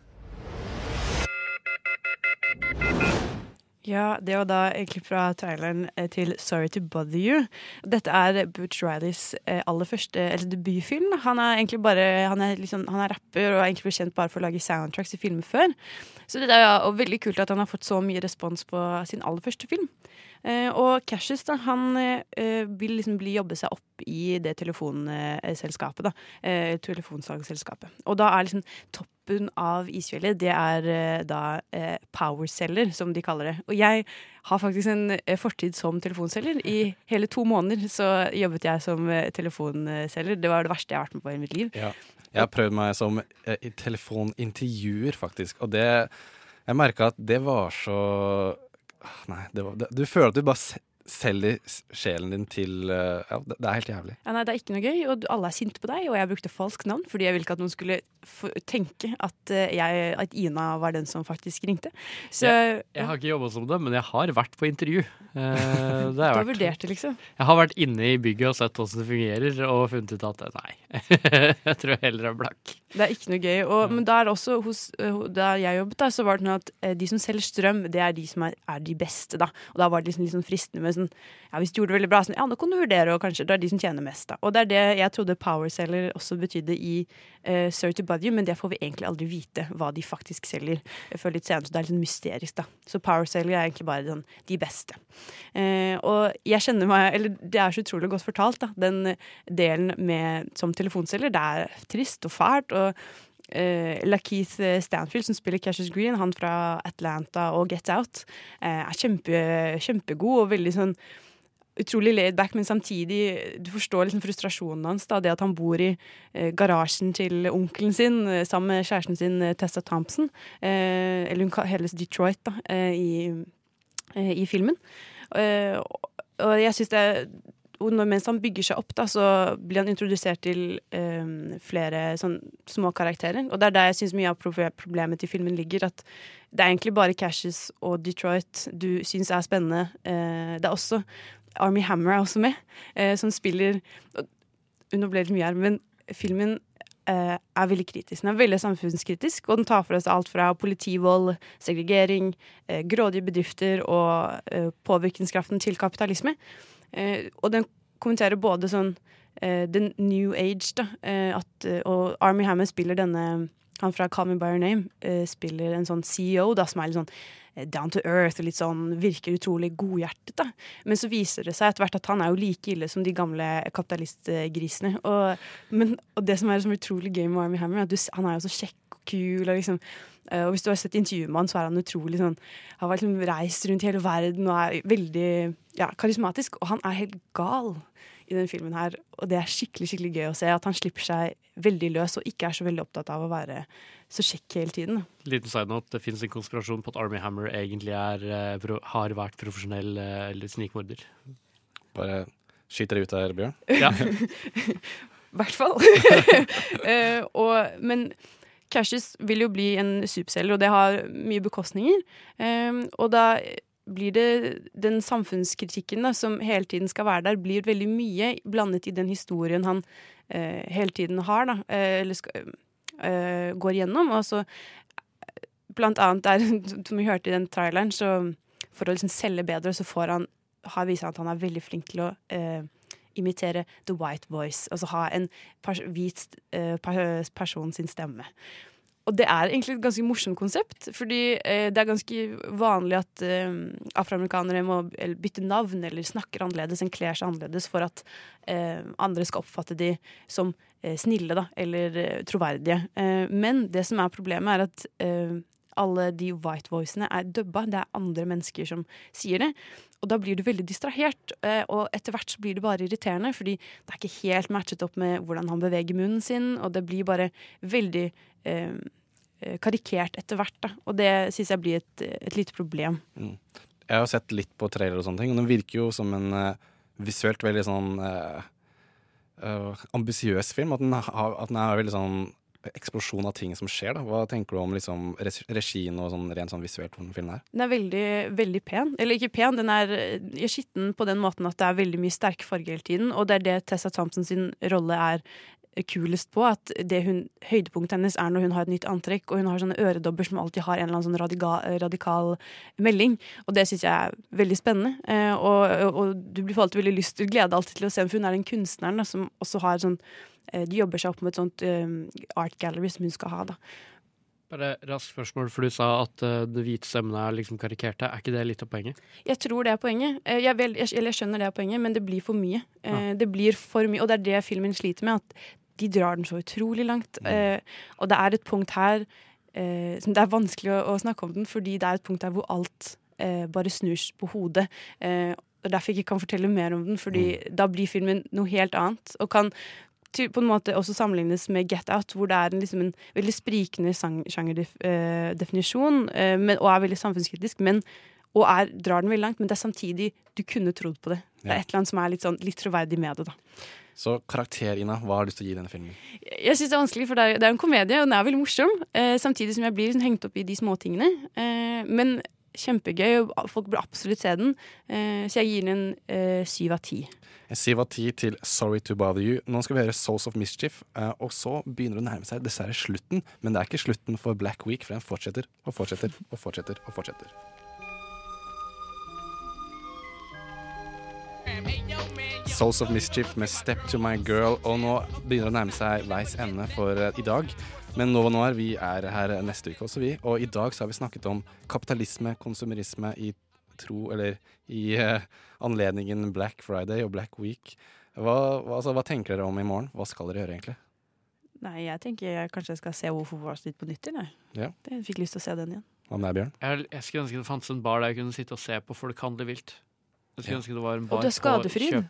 Ja, det var da et klipp fra traileren eh, til Sorry to Bother You. Dette er Butch Rileys eh, aller første eller debutfilm. Han er egentlig bare Han er, liksom, han er rapper og er egentlig blitt kjent bare for å lage soundtracks i filmer før. Så det er ja, og veldig kult at han har fått så mye respons på sin aller første film. Eh, og Cassius da, han vil liksom bli jobbe seg opp i det telefonselskapet. da, Telefonsalgsselskapet. Og da er liksom toppen av isfjellet, det er eh, da eh, powerceller, som de kaller det. Og jeg har faktisk en eh, fortid som telefonselger. I hele to måneder så jobbet jeg som eh, telefonselger. Det var det verste jeg har vært med på i mitt liv. Ja. Jeg har prøvd meg som eh, telefonintervjuer, faktisk. Og det Jeg merka at det var så ah, Nei, det var, det, du føler at du bare selger sjelen din til eh, Ja, det, er helt jævlig. Ja, nei, Det er ikke noe gøy, og alle er sinte på deg. Og jeg brukte falskt navn fordi jeg ville ikke at noen skulle f tenke at, eh, jeg, at Ina var den som faktisk ringte. Så jeg, jeg har ikke jobba som det, men jeg har vært på intervju. Eh, det (laughs) du har vært. vurdert det, liksom. Jeg har vært inne i bygget og sett hvordan det fungerer, og funnet ut at nei, (laughs) jeg tror jeg heller er blakk. Det er ikke noe gøy. Og, men da er det også hos, eh, der jeg jobbet, da, så var det sånn at eh, de som selger strøm, det er de som er, er de beste, da. Og da var det liksom sånn fristende med sånn Ja, hvis du gjorde det veldig bra, sånn Ja, nå kan du vurdere, og kanskje Det er de som tjener mest, da. Og det er det jeg trodde power seller også betydde i uh, Sorry to Bother men det får vi egentlig aldri vite hva de faktisk selger før litt senere. Så det er litt sånn mysterisk, da. Så power seller er egentlig bare sånn de beste. Uh, og jeg kjenner meg Eller det er så utrolig godt fortalt, da. Den delen med som telefonselger. Det er trist og fælt. og Uh, Lakeith Stanfield, som spiller Cassius Green, han fra Atlanta og Get Out, uh, er kjempe, kjempegod og veldig sånn utrolig laid back, men samtidig Du forstår liksom frustrasjonen hans. da, Det at han bor i eh, garasjen til onkelen sin eh, sammen med kjæresten sin eh, Tessa Thompson. Eh, eller hun ka- kalles Detroit da, eh, i, eh, i filmen. Eh, og- jeg synes det er når, mens han bygger seg opp, da, så blir han introdusert til um, flere sånn små karakterer. Og det er der jeg syns mye av problemet til filmen ligger. At det er egentlig bare Cashes og Detroit du syns er spennende. Uh, det er også Army Hammer er også med, uh, som spiller og- Nå ble det litt mye her, men filmen uh, er veldig kritisk. Den er veldig samfunnskritisk, og den tar for oss alt fra politivold, segregering, grådige bedrifter og påvirkningskraften til kapitalisme. Eh, og den kommenterer både sånn eh, the new age, da, eh, at, og Army Hammer spiller denne Han fra Call Me By Your Name spiller en sånn CEO da, som er litt sånn down to earth og litt sånn virker utrolig godhjertet. da. Men så viser det seg etter hvert at han er jo like ille som de gamle kapitalistgrisene. Og, men, og det som er så utrolig gøy med Army Hammer, er at du, han er jo så kjekk kul. Og, liksom, eh, og hvis du har sett intervjuet med han, så er han utrolig sånn Han har liksom reist rundt hele verden og er veldig ja, karismatisk. Og han er helt gal i den filmen her, og det er skikkelig skikkelig gøy å se. At han slipper seg veldig løs og ikke er så veldig opptatt av å være så kjekk hele tiden. Liten side note, det fins en konspirasjon på at Army Hammer egentlig er, eh, har vært profesjonell eh, eller snikmorder. Bare skyter det ut der, Bjørn. Ja. (laughs) I hvert fall. uh, (laughs) og, men Cassius vil jo bli en superselger, og det har mye bekostninger. Eh, og da blir det den samfunnskritikken da, som hele tiden skal være der, blir veldig mye blandet i den historien han eh, hele tiden har, da, eh, eller skal, eh, går gjennom. Og så blant annet der, (laughs) som vi hørte i den traileren, så for å liksom selge bedre, så får han har viser han at han er veldig flink til å eh, imitere the white voice. Altså ha en pers hvit uh, per person sin stemme. Og det er egentlig et ganske morsomt konsept, fordi eh, det er ganske vanlig at eh, afroamerikanere må bytte navn eller snakker annerledes enn kler seg annerledes for at eh, andre skal oppfatte de som eh, snille da, eller eh, troverdige. Men det som er problemet, er at alle de white voicene er dubba. Det er andre mennesker som sier det. Og da blir du veldig distrahert, eh, og etter hvert så blir det bare irriterende, fordi det er ikke helt matchet opp med hvordan han beveger munnen sin, og det blir bare veldig eh, eh, karikert etter hvert, da. Og det syns jeg blir et, et lite problem. Mm. Jeg har sett litt på trailer og sånne ting, og den virker jo som en eh, visuelt veldig sånn uh, ambisiøs film. At den, har, at den er veldig sånn eksplosjon av ting som skjer. da. Hva tenker du om liksom, regien og sånn, rent sånn visuelt hvordan filmen er? Den er veldig, veldig pen. Eller ikke pen, den er skitten på den måten at det er veldig mye sterke farger hele tiden. Og det er det Tessa Thompson sin rolle er kulest på. At det hun, høydepunktet hennes er når hun har et nytt antrekk, og hun har sånne øredobber som alltid har en eller annen sånn radikal, radikal melding. Og det syns jeg er veldig spennende. Eh, og, og, og du blir alltid veldig lyst Du gleder deg alltid til å se henne, for hun er den kunstneren da, som også har sånn eh, De jobber seg opp med et sånt um, art gallery som hun skal ha, da. Bare raskt spørsmål, for du sa at uh, det hvite stemmene er liksom karikerte. Er ikke det litt av poenget? Jeg tror det er poenget. Jeg, vel, jeg, eller jeg skjønner det er poenget, men det blir for mye. Ja. Det blir for mye, Og det er det filmen sliter med. At de drar den så utrolig langt. Eh, og det er et punkt her eh, som Det er vanskelig å, å snakke om den, fordi det er et punkt der hvor alt eh, bare snus på hodet. Eh, og derfor jeg ikke kan fortelle mer om den, fordi da blir filmen noe helt annet. Og kan på en måte også sammenlignes med Get Out, hvor det er en, liksom en veldig sprikende sjangerdefinisjon, eh, eh, og er veldig samfunnskritisk. men og er, drar den veldig langt, men det er samtidig Du kunne trodd på det. Det er Ja. et eller annet som er litt, sånn, litt troverdig med det. da Så karakter, Ina, hva har du lyst til å gi denne filmen? Jeg synes det er vanskelig, for det er, det er en komedie, og den er veldig morsom. Eh, samtidig som jeg blir liksom hengt opp i de småtingene. Eh, men kjempegøy, og folk bør absolutt se den. Eh, så jeg gir den en eh, syv av ti. En syv av ti til Sorry to Bother You. Nå skal vi høre Souls of Mischief, eh, og så begynner det å nærme seg dessverre slutten. Men det er ikke slutten for Black Week, for den fortsetter og fortsetter og fortsetter. og fortsetter. Souls of Mischief med Step to My Girl, og nå begynner det å nærme seg veis ende for eh, i dag. Men Nova Noir, vi er her neste uke også, vi. Og i dag så har vi snakket om kapitalisme, konsumerisme i tro, eller i uh, anledningen Black Friday og Black Week. Hva, altså, hva tenker dere om i morgen? Hva skal dere gjøre, egentlig? Nei, jeg tenker jeg kanskje jeg skal se Hvorfor of Wall Street på nytt igjen. Ja. Jeg fikk lyst til å se den igjen. Hva med deg, Bjørn? Jeg, jeg skulle ønske det fantes en bar der jeg kunne sitte og se på folk handle vilt. Jeg skulle Ja. ønske det var en bar på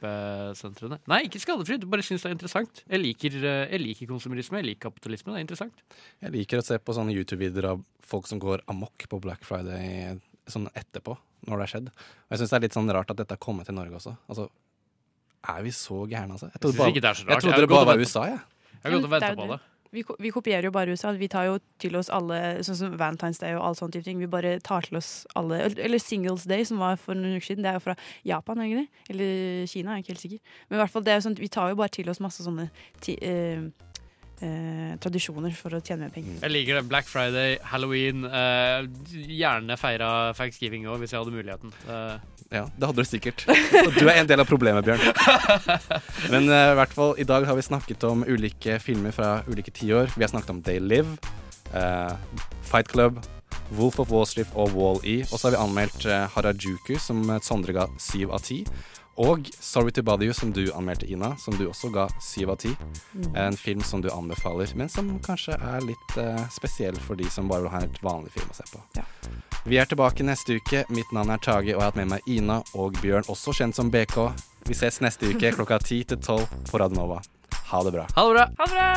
kjøpesentrene. Nei, ikke skadefryd. Du bare syns det er interessant. Jeg liker, eh, jeg liker konsumerisme, jeg liker kapitalisme. Det er interessant. Jeg liker å se på sånne YouTube-videoer av folk som går amok på Black Friday sånn etterpå, når det har skjedd. Og jeg syns det er litt sånn rart at dette har kommet til Norge også. Altså, er vi så gærne, altså? Jeg Jeg synes bare, jeg trodde Jeg det bare var USA, jeg. Jeg har gått og venta på det. Vi, vi kopierer jo bare USA. Vi tar jo til oss alle Sånn som Valentine's Day og all sånne type ting. Vi bare tar til oss alle Eller Singles Day, som var for noen uker siden. Det er jo fra Japan, det? Eller Kina, jeg er ikke helt sikker. Men i hvert fall, det er jo sånn, vi tar jo bare til oss masse sånne ti, eh, eh, tradisjoner for å tjene mer penger. Jeg liker det. Black Friday, Halloween. eh, gjerne feira thanksgiving òg, hvis jeg hadde muligheten. Eh, Ja, det hadde du sikkert. Du er en del av problemet, Bjørn. (laughs) Men eh, i hvert fall, i dag har vi snakket om ulike filmer fra ulike tiår. Vi har snakket om They Live, eh, Fight Club, Wolf of Wall Street og Wall-E. Og så har vi anmeldt eh, Harajuku, som Sondre ga syv av ti. Og Sorry to Bother You, som du anmeldte, Ina, som du også ga syv av ti. Mm. En film som du anbefaler, men som kanskje er litt eh, spesiell for de som bare vil ha en helt vanlig film å se på. Vi er tilbake neste uke. Mitt navn er Tage, og jeg har hatt med meg Ina og Bjørn, også kjent som BK. Vi ses neste uke (laughs) klokka 10 til 12 på Radnova. Ha det bra. Ha det bra. Ha det bra!